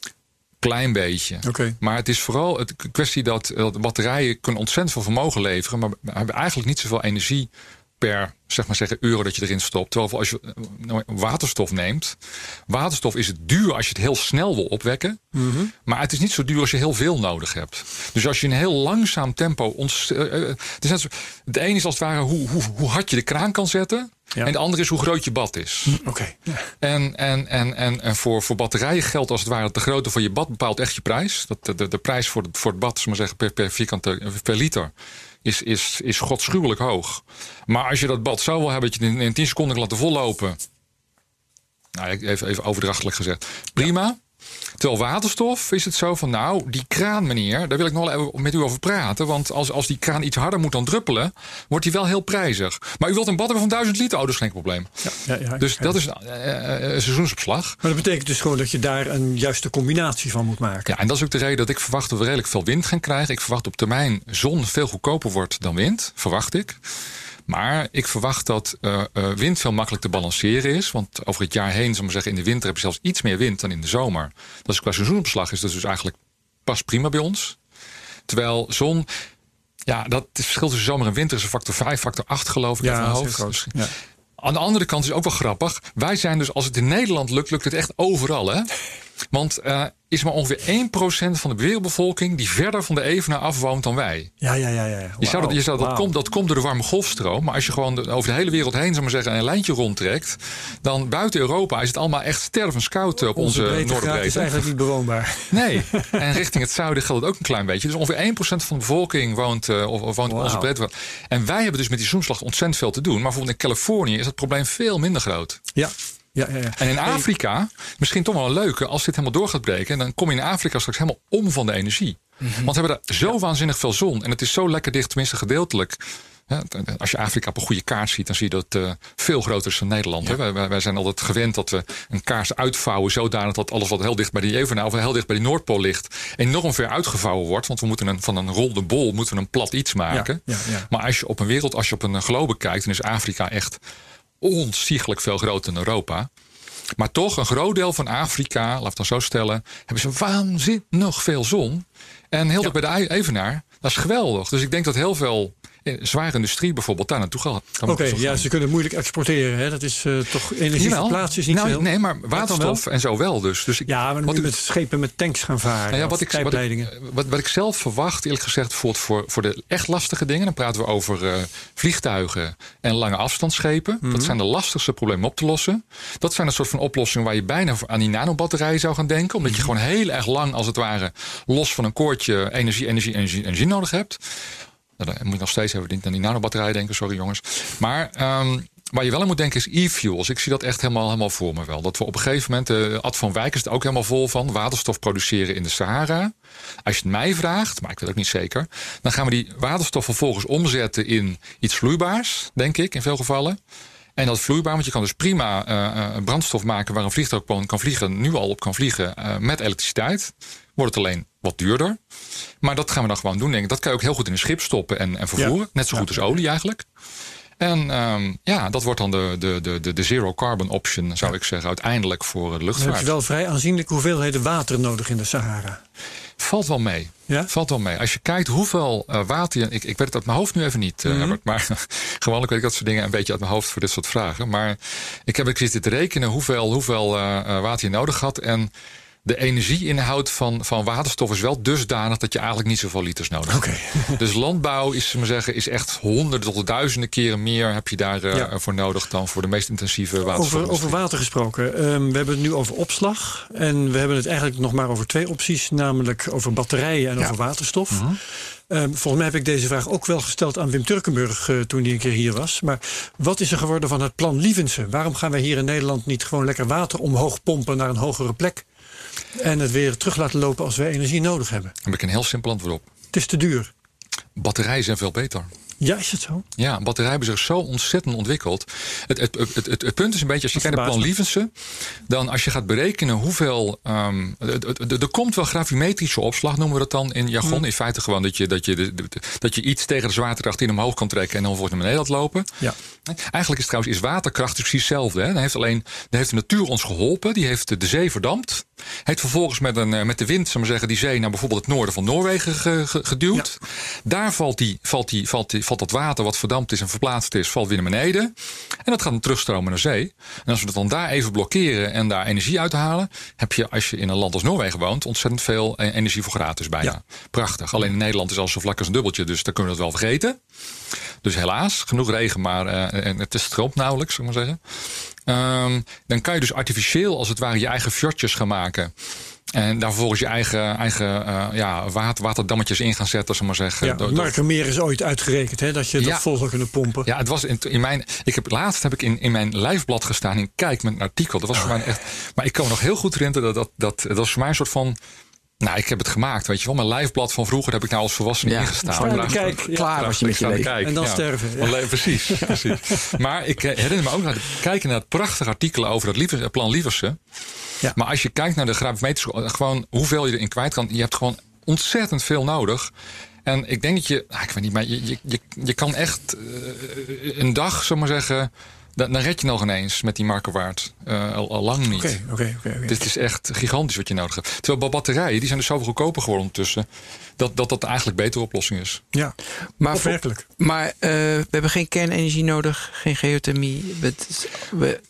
Klein beetje. Maar het is vooral het kwestie dat, batterijen kunnen ontzettend veel vermogen leveren. Maar hebben eigenlijk niet zoveel energie per zeg maar zeggen, euro dat je erin stopt. Terwijl als je nou, waterstof neemt. Waterstof is het duur als je het heel snel wil opwekken. Mhm. Maar het is niet zo duur als je heel veel nodig hebt. Dus als je een heel langzaam tempo. Ons, eh, eh, het is net zo, de ene is als het ware hoe, hoe, hoe hard je de kraan kan zetten. Ja. En de andere is hoe groot je bad is. Oké. Ja. En, en, en, en, en voor, voor batterijen geldt als het ware... dat de grootte van je bad bepaalt echt je prijs. Dat de, de, de prijs voor, het- voor het bad, we zeggen, per, per, vierkante, per liter... Is, is, is godschuwelijk hoog. Maar als je dat bad zo wil hebben... dat je het in, in 10 seconden kan laten vollopen... Nou, even, even overdrachtelijk gezegd. Prima. Terwijl waterstof is het zo van, nou, die kraan, meneer, daar wil ik nog wel even met u over praten. Want als, als die kraan iets harder moet dan druppelen, wordt die wel heel prijzig. Maar u wilt een bad hebben van 1000 liter, oh, dat is geen probleem. Ja, ja, ja, dus dat is een eh, eh, seizoensopslag. Maar dat betekent dus gewoon dat je daar een juiste combinatie van moet maken. Ja, en dat is ook de reden dat ik verwacht dat we redelijk veel wind gaan krijgen. Ik verwacht op termijn zon veel goedkoper wordt dan wind, verwacht ik. Maar ik verwacht dat eh, eh, wind veel makkelijk te balanceren is. Want over het jaar heen, ik maar zeggen, in de winter heb je zelfs iets meer wind dan in de zomer. Dat is qua seizoenopslag is dat dus eigenlijk pas prima bij ons. Terwijl zon, ja, dat het verschil tussen zomer en winter is een factor 5, factor 8 geloof ik uit mijn hoofd. groot. Ja. Aan de andere kant is ook wel grappig. Wij zijn dus, als het in Nederland lukt, lukt het echt overal. Hè? Want eh, is maar ongeveer 1% van de wereldbevolking die verder van de Evenaar afwoont dan wij. Ja, ja, ja. ja. Je zou dat, je zou, dat, komt, dat komt door de warme golfstroom. Maar als je gewoon over de hele wereld heen zou maar zeggen, een lijntje rondtrekt. dan buiten Europa is het allemaal echt stervenskoud op onze, Onze breedtegraad is noorderbreedte. eigenlijk niet bewoonbaar. Nee, en richting het zuiden geldt het ook een klein beetje. Dus ongeveer 1% van de bevolking woont, eh, of, of woont op Wauw. onze breedte. En wij hebben dus met die zoenslag ontzettend veel te doen. Maar bijvoorbeeld in Californië is het probleem veel minder groot. Ja, ja, ja. ja. En in Afrika, misschien toch wel een leuke, als dit helemaal door gaat breken, dan kom je in Afrika straks helemaal om van de energie. Want we hebben daar zo waanzinnig veel zon. En het is zo lekker dicht, tenminste gedeeltelijk. Als je Afrika op een goede kaart ziet, dan zie je dat het eh, veel groter is dan Nederland. hè. Wij, zijn altijd gewend dat we een kaars uitvouwen zodanig dat alles wat heel dicht bij die Evenaar of heel dicht bij die Noordpool ligt, enorm ver uitgevouwen wordt. Want we moeten een, van een ronde bol moeten we een plat iets maken. Ja, ja, ja. Maar als je op een wereld, als je op een globe kijkt, dan is Afrika echt onzichtelijk veel groter dan Europa. Maar toch, een groot deel van Afrika, laat het dan zo stellen, hebben ze waanzinnig veel zon. En heel dicht bij de Evenaar, dat is geweldig. Dus ik denk dat heel veel zware industrie bijvoorbeeld daar naartoe gaat. Oké, ja, gaan. ze kunnen moeilijk exporteren. Hè? Dat is eh, toch energie Jawel. verplaatsen is niet nou, veel. Nee, maar waterstof en zo wel dus. dus ik, Ja, maar dan wat moet je ik- met schepen met tanks gaan varen. Nou ja, of wat, ik, wat, pijpleidingen. ik, wat, wat ik zelf verwacht, eerlijk gezegd, voor, voor, voor de echt lastige dingen. Dan praten we over eh, vliegtuigen en lange afstandsschepen. Mhm. Dat zijn de lastigste problemen op te lossen. Dat zijn een soort van oplossingen waar je bijna aan die nanobatterijen zou gaan denken. Omdat je Mhm. gewoon heel erg lang, als het ware, los van een koordje energie, energie, energie, energie nodig hebt. Nou, dan moet je nog steeds even aan die nanobatterijen denken, sorry jongens. Maar ehm, waar je wel aan moet denken is e-fuels. Ik zie dat echt helemaal, helemaal voor me wel. Dat we op een gegeven moment, eh Ad van Wijk is er ook helemaal vol van, waterstof produceren in de Sahara. Als je het mij vraagt, maar ik weet het ook niet zeker, dan gaan we die waterstof vervolgens omzetten in iets vloeibaars, denk ik, in veel gevallen. En dat is vloeibaar, want je kan dus prima eh, brandstof maken waar een vliegtuig kan vliegen, nu al op kan vliegen eh, met elektriciteit. Wordt het alleen wat duurder. Maar dat gaan we dan gewoon doen, denk ik. Dat kan je ook heel goed in een schip stoppen en, en vervoeren. Ja. Net zo goed Ja. als olie eigenlijk. En ehm, ja, dat wordt dan de, de, de, de, zero carbon option, zou ik zeggen, uiteindelijk voor de Dan heb luchtvaart. je wel vrij aanzienlijke hoeveelheden water nodig in de Sahara. Valt wel mee. Ja? Valt wel mee. Als je kijkt hoeveel eh, water je. Ik, ik weet het uit mijn hoofd nu even niet. Herbert. Maar gewoonlijk weet ik dat soort dingen een beetje uit mijn hoofd voor dit soort vragen. Maar ik heb ik zitten te rekenen hoeveel, hoeveel eh, water je nodig had. En de energieinhoud van, van waterstof is wel dusdanig dat je eigenlijk niet zoveel liters nodig hebt. Dus landbouw is, we zeggen, is echt honderden tot duizenden keren meer heb je daar eh, Ja. voor nodig dan voor de meest intensieve waterstof. Over, over water gesproken. Ehm, we hebben het nu over opslag. En we hebben het eigenlijk nog maar over twee opties. Namelijk over batterijen en Ja. over waterstof. Mhm. Ehm, volgens mij heb ik deze vraag ook wel gesteld aan Wim Turkenburg eh, toen hij een keer hier was. Maar wat is er geworden van het plan Lievense? Waarom gaan wij hier in Nederland niet gewoon lekker water omhoog pompen naar een hogere plek? En het weer terug laten lopen als wij energie nodig hebben. Daar heb ik een heel simpel antwoord op. Het is te duur. Batterijen zijn veel beter. Ja, is het zo? Ja, batterijen hebben zich zo ontzettend ontwikkeld. Het, het, het, het, het punt is een beetje, als je kijkt naar plan Lievense... dan als je gaat berekenen hoeveel... ehm, er komt wel gravimetrische opslag, noemen we dat dan in jargon. Hmm. In feite gewoon dat je, dat, je, de- de- dat je iets tegen de zwaartekracht in omhoog kan trekken... en dan volgens naar beneden laat lopen. Ja. Eigenlijk is trouwens is waterkracht precies hetzelfde. Hè? Dan heeft alleen dan heeft de natuur ons geholpen. Die heeft de zee verdampt. Heeft vervolgens met, een, eh, met de wind, ik maar zeggen, die zee naar bijvoorbeeld het noorden van Noorwegen ge- ge- geduwd. Daar valt, die, valt, die, valt, die, valt dat water wat verdampt is en verplaatst is, valt weer naar beneden. En dat gaat dan terugstromen naar zee. En als we dat dan daar even blokkeren en daar energie uithalen, heb je als je in een land als Noorwegen woont, ontzettend veel eh, energie voor gratis bijna. Ja. Prachtig. Alleen in Nederland is alles zo vlak als een dubbeltje, dus daar kunnen we dat wel vergeten. Dus helaas, genoeg regen, maar eh, en het is stroomt nauwelijks, zullen we maar zeggen. Ehm, dan kan je dus artificieel als het ware je eigen fjordjes gaan maken. En daar vervolgens je eigen, eigen uh, ja, water, waterdammetjes in gaan zetten, zal maar zeggen. Ja, Door- Markermeer is ooit uitgerekend hè, dat je Ja. dat vol zou kunnen pompen. Ja, het was in, in mijn. Ik heb laatst heb ik in, in mijn lijfblad gestaan in Kijk met een artikel. Dat was voor mij echt. Maar ik kan me nog heel goed herinneren dat dat, dat dat was voor mij een soort van. Nou, ik heb het gemaakt, weet je wel. Mijn lijfblad van vroeger heb ik nou als volwassene Ja, ingestaan. Daar- kijk. Ja. Klaar was je met je leven. kijk, En dan sterven, ja. Precies, precies. Maar ik eh, herinner me ook naar kijken naar het prachtige artikel over het Lievers, plan Lieversen. Ja. Maar als je kijkt naar de gravimeters, gewoon hoeveel je erin kwijt kan, je hebt gewoon ontzettend veel nodig. En ik denk dat je, nou, ik weet niet, maar je, je, je, je kan echt eh, een dag, zullen we maar zeggen, dan, dan red je nog ineens met die markerwaard. Eh, al, al lang niet. Oké, oké, oké. Dit is echt gigantisch wat je nodig hebt. Terwijl bij batterijen, die zijn dus zoveel goedkoper geworden ondertussen, dat dat, dat eigenlijk een betere oplossing is. Ja, Maar, opmerkelijk. maar eh, we hebben geen kernenergie nodig, geen geothermie. Het is- we-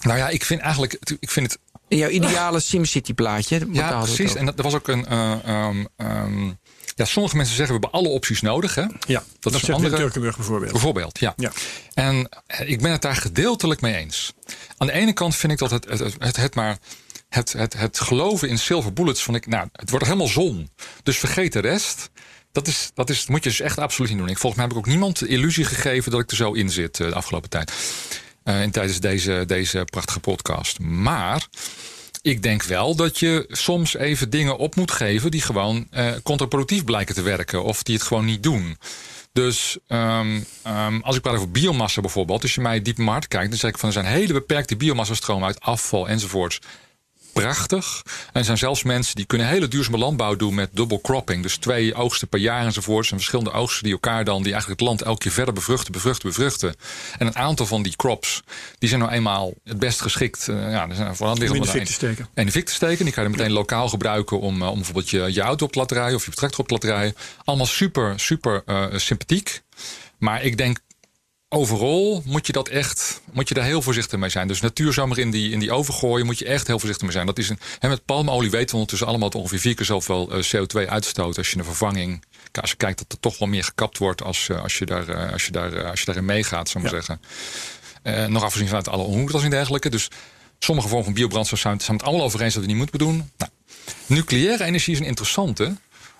Nou ja, ik vind eigenlijk, ik vind het in jouw ideale SimCity plaatje. Ja, precies. En dat, er was ook een. eh, ehm, ehm, ja, sommige mensen zeggen we hebben alle opties nodig. Hè? Ja, dat, is een zegt andere- Turkenburg bijvoorbeeld. Bijvoorbeeld, ja. Ja. En eh, ik ben het daar gedeeltelijk mee eens. Aan de ene kant vind ik dat het, het, het, het, het maar. Het, het, het geloven in silver bullets van ik, nou, het wordt helemaal zon. Dus vergeet de rest. Dat, is, dat is, moet je dus echt absoluut niet doen. Ik, volgens mij heb ik ook niemand de illusie gegeven dat ik er zo in zit eh, de afgelopen tijd. Eh, en tijdens deze, deze prachtige podcast. Maar ik denk wel dat je soms even dingen op moet geven die gewoon eh contraproductief blijken te werken. Of die het gewoon niet doen. Dus ehm, ehm, als ik praat over biomassa bijvoorbeeld. Als je mij diep in kijkt, dan zeg ik van er zijn hele beperkte biomassastromen uit afval enzovoorts. Prachtig. En er zijn zelfs mensen die kunnen hele duurzame landbouw doen met double cropping. Dus twee oogsten per jaar enzovoorts. En verschillende oogsten die elkaar dan, die eigenlijk het land elke keer verder bevruchten, bevruchten, bevruchten. En een aantal van die crops, die zijn nou eenmaal het best geschikt. eh, ja, er zijn vooral Om in de liggen fik te steken. en de fik te steken. Die kan je meteen lokaal gebruiken om, eh, om bijvoorbeeld je, je auto op te laten rijden of je tractor op te laten rijden. Allemaal super, super eh, sympathiek. Maar ik denk overal moet je dat echt, moet je daar heel voorzichtig mee zijn. Dus natuur zomaar in die, in die oven gooien, moet je echt heel voorzichtig mee zijn. Dat is een, hè, met palmolie weten we ondertussen allemaal dat ongeveer vier keer zoveel eh, CO2 uitstoot als je een vervanging. Als je kijkt dat er toch wel meer gekapt wordt als, eh, als, je, daar, eh, als, je, daar, als je daarin meegaat, zou ik maar zeggen. Eh, nog afgezien vanuit alle onroertas en dergelijke. Dus sommige vormen van biobrandstof zijn, zijn het allemaal over eens dat we niet moeten doen. Nou, nucleaire energie is een interessante,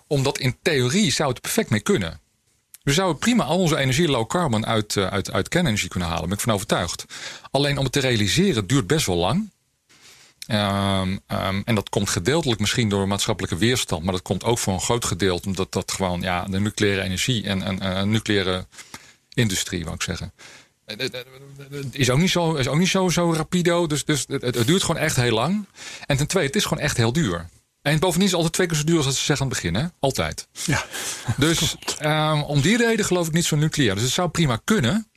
omdat in theorie zou het er perfect mee kunnen. We zouden prima al onze energie low carbon uit, eh, uit, uit kernenergie kunnen halen. Daar ben ik van overtuigd. Alleen om het te realiseren duurt best wel lang. Ehm, ehm, en dat komt gedeeltelijk misschien door maatschappelijke weerstand. Maar dat komt ook voor een groot gedeelte omdat dat gewoon ja, de nucleaire energie en, en, en nucleaire industrie, wou ik zeggen. Eh, eh, eh, Is ook niet zo, is ook niet zo, zo rapido. Dus, dus het, het duurt gewoon echt heel lang. En ten tweede, het is gewoon echt heel duur. En bovendien is het altijd twee keer zo duur als dat ze zeggen aan het begin. Hè? Altijd. Ja. Dus ehm, om die reden geloof ik niet zo nucleair. Dus het zou prima kunnen.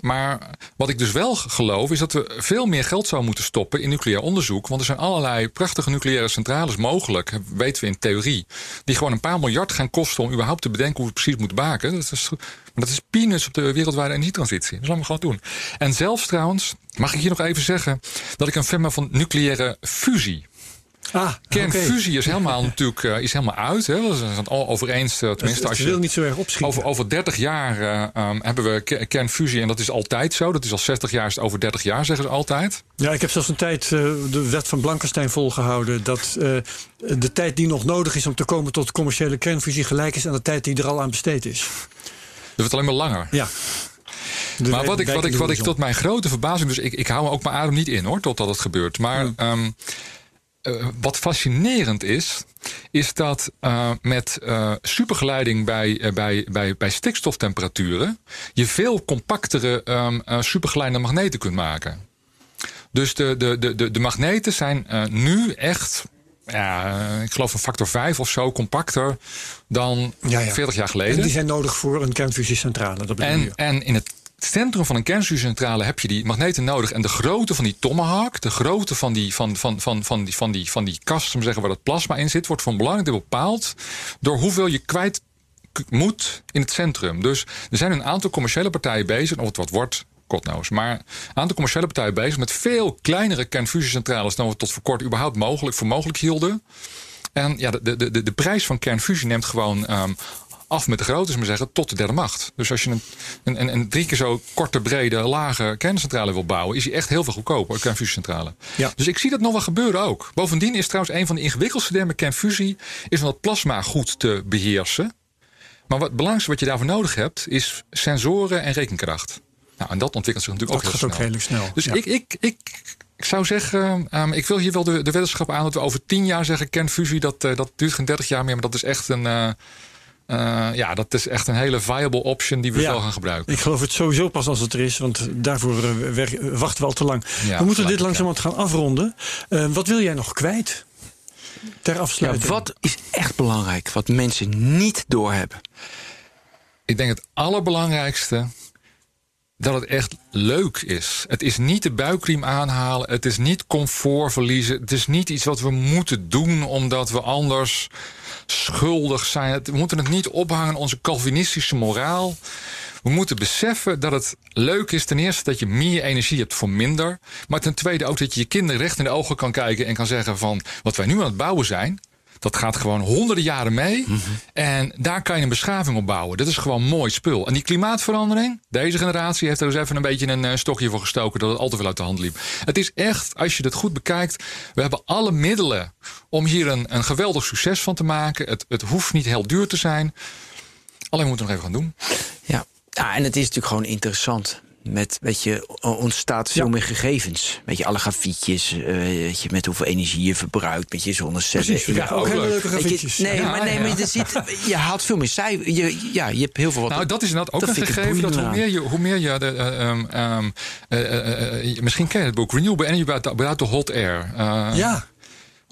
Maar wat ik dus wel geloof is dat we veel meer geld zouden moeten stoppen in nucleair onderzoek. Want er zijn allerlei prachtige nucleaire centrales mogelijk, weten we in theorie. Die gewoon een paar miljard gaan kosten om überhaupt te bedenken hoe we het precies moeten maken. Dat is, maar dat is peanuts op de wereldwijde energietransitie. Dat laten we gewoon doen. En zelfs trouwens, mag ik hier nog even zeggen dat ik een fan ben van nucleaire fusie. Ah, Kernfusie is helemaal natuurlijk is helemaal uit. Hè. We zijn het al over eens. eh, Tenminste, Het als je wil niet zo erg opschieten. over, over 30 jaar eh, um, hebben we ke- kernfusie. En dat is altijd zo. Dat is al 60 jaar, is het over 30 jaar, zeggen ze altijd. Ja, ik heb zelfs een tijd uh, de wet van Blankenstein volgehouden. Dat de tijd die nog nodig is om te komen tot commerciële kernfusie gelijk is aan de tijd die er al aan besteed is. Dat wordt alleen maar langer. Ja. De maar wat ik, wat, ik, wat ik tot mijn grote verbazing. Dus ik, ik hou ook mijn adem niet in hoor, totdat het gebeurt. Maar. Ja. Um, uh, wat fascinerend is, is dat uh, met uh, supergeleiding bij, bij, bij, bij stikstoftemperaturen je veel compactere um, supergeleide magneten kunt maken. Dus de, de, de, de, de magneten zijn nu echt ja, ik geloof een factor 5 of zo compacter dan ja, ja. 40 jaar geleden. En die zijn nodig voor een kernfusiecentrale. Dat en, en in het centrum van een kernfusiecentrale heb je die magneten nodig. En de grootte van die tomahawk, de grootte van die, van, van, van, van die, van die, van die kast, om zeggen, waar dat plasma in zit, wordt van deel bepaald door hoeveel je kwijt moet in het centrum. Dus er zijn een aantal commerciële partijen bezig, of het wat wordt, kotnoos. Maar een aantal commerciële partijen bezig met veel kleinere kernfusiecentrales dan we tot voor kort überhaupt mogelijk voor mogelijk hielden. En ja, de, de, de, de prijs van kernfusie neemt gewoon um, af met de grootte, maar zeggen, tot de derde macht. Dus als je een, een, een, drie keer zo korte, brede, lage kerncentrale wil bouwen, is die echt heel veel goedkoper, kernfusiecentrale. Ja. Dus ik zie dat nog wel gebeuren ook. Bovendien is trouwens een van de ingewikkeldste dingen met kernfusie, is om dat plasma goed te beheersen. Maar wat het belangrijkste wat je daarvoor nodig hebt, is sensoren en rekenkracht. Nou, en dat ontwikkelt zich natuurlijk Dat ook gaat heel ook snel. redelijk snel. Dus Ja. ik, ik, ik, ik zou zeggen, ehm, ik wil hier wel de, de weddenschap aan dat we over tien jaar zeggen kernfusie, dat, eh, dat duurt geen 30 jaar meer, maar dat is echt een, eh, eh, ja, dat is echt een hele viable option die we Ja. wel gaan gebruiken. Ik geloof het sowieso pas als het er is, want daarvoor eh, wachten we al te lang. Ja, we moeten dit langzamerhand gaan afronden. Eh, wat wil jij nog kwijt? Ter Ja, afsluiting. wat is echt belangrijk, wat mensen niet doorhebben? Ik denk het allerbelangrijkste dat het echt leuk is. Het is niet de buikriem aanhalen. Het is niet comfort verliezen. Het is niet iets wat we moeten doen omdat we anders schuldig zijn. We moeten het niet ophangen aan onze Calvinistische moraal. We moeten beseffen dat het leuk is ten eerste dat je meer energie hebt voor minder. Maar ten tweede ook dat je je kinderen recht in de ogen kan kijken en kan zeggen van wat wij nu aan het bouwen zijn. Dat gaat gewoon honderden jaren mee. En daar kan je een beschaving op bouwen. Dat is gewoon mooi spul. En die klimaatverandering, deze generatie heeft er dus even een beetje een eh, stokje voor gestoken dat het al te veel uit de hand liep. Het is echt, als je het goed bekijkt, we hebben alle middelen om hier een, een geweldig succes van te maken. Het, het hoeft niet heel duur te zijn. Alleen we moeten het nog even gaan doen. Ja. ja, en het is natuurlijk gewoon interessant. Met, weet je, ontstaat veel Ja. meer gegevens. Weet je, alle grafietjes, eh, weet je, met hoeveel energie je verbruikt, met je zonnecellen. Precies, Ja, ook hele leuk. leuke je, grafietjes. nee, Ja, maar, nee, maar je, ziet, je haalt veel meer cijfers. Je, ja, je hebt heel veel wat. Nou, dat is inderdaad ook dat een gegeven. Dat hoe meer je, hoe meer je de, eh, ehm, ehm, eh, eh, eh, misschien ken je het boek Renewable Energy without, the Hot Air. Ja,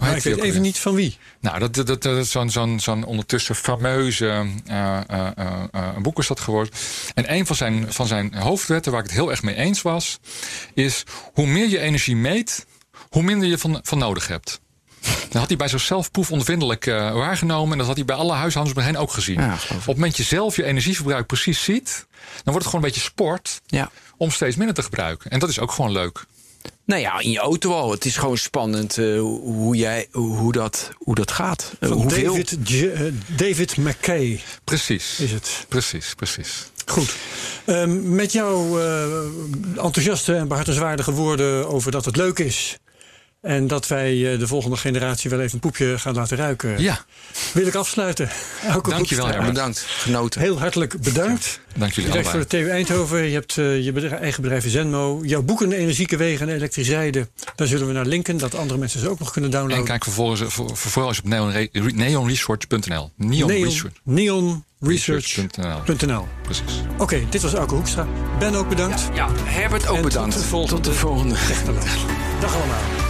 maar ik weet even niet van wie. Nou, dat, dat, dat, zo'n zo'n zo'n ondertussen fameuze eh, boek is dat geworden. En een van zijn, van zijn hoofdwetten, waar ik het heel erg mee eens was, is hoe meer je energie meet, hoe minder je van, van nodig hebt. Dat had hij bij zichzelf proefondervindelijk eh, waargenomen. En dat had hij bij alle huishoudens hem heen ook gezien. Ja. Op het moment je zelf je energieverbruik precies ziet, dan wordt het gewoon een beetje sport Ja. om steeds minder te gebruiken. En dat is ook gewoon leuk. Nou ja, in je auto al. Het is gewoon spannend eh, hoe, jij, hoe, dat, hoe dat gaat. Van hoeveel? David, J- eh, David McKay Precies. is het. Precies, precies. Goed. Ehm, met jouw eh, enthousiaste en behartenswaardige woorden over dat het leuk is. En dat wij eh, de volgende generatie wel even een poepje gaan laten ruiken. Ja, Wil ik afsluiten. Elke Dankjewel. Herbert. Bedankt, genoten. Heel hartelijk bedankt. dank jullie Je werkt voor de TU Eindhoven. Je hebt eh, je bedrijf- eigen bedrijf Zenmo. Jouw boeken Energieke Wegen en Elektrizijden. Daar zullen we naar linken. Dat andere mensen ze ook nog kunnen En downloaden. kijk vervolgens, voor, voor als je op neonre- neonresearch.nl. Neonresearch. neonresearch.nl Research.nl. Precies. Oké, dit was Elke Hoekstra. Ben ook bedankt. Ja, Herbert ook En tot bedankt. de volgende. Tot de volgende. Dag allemaal.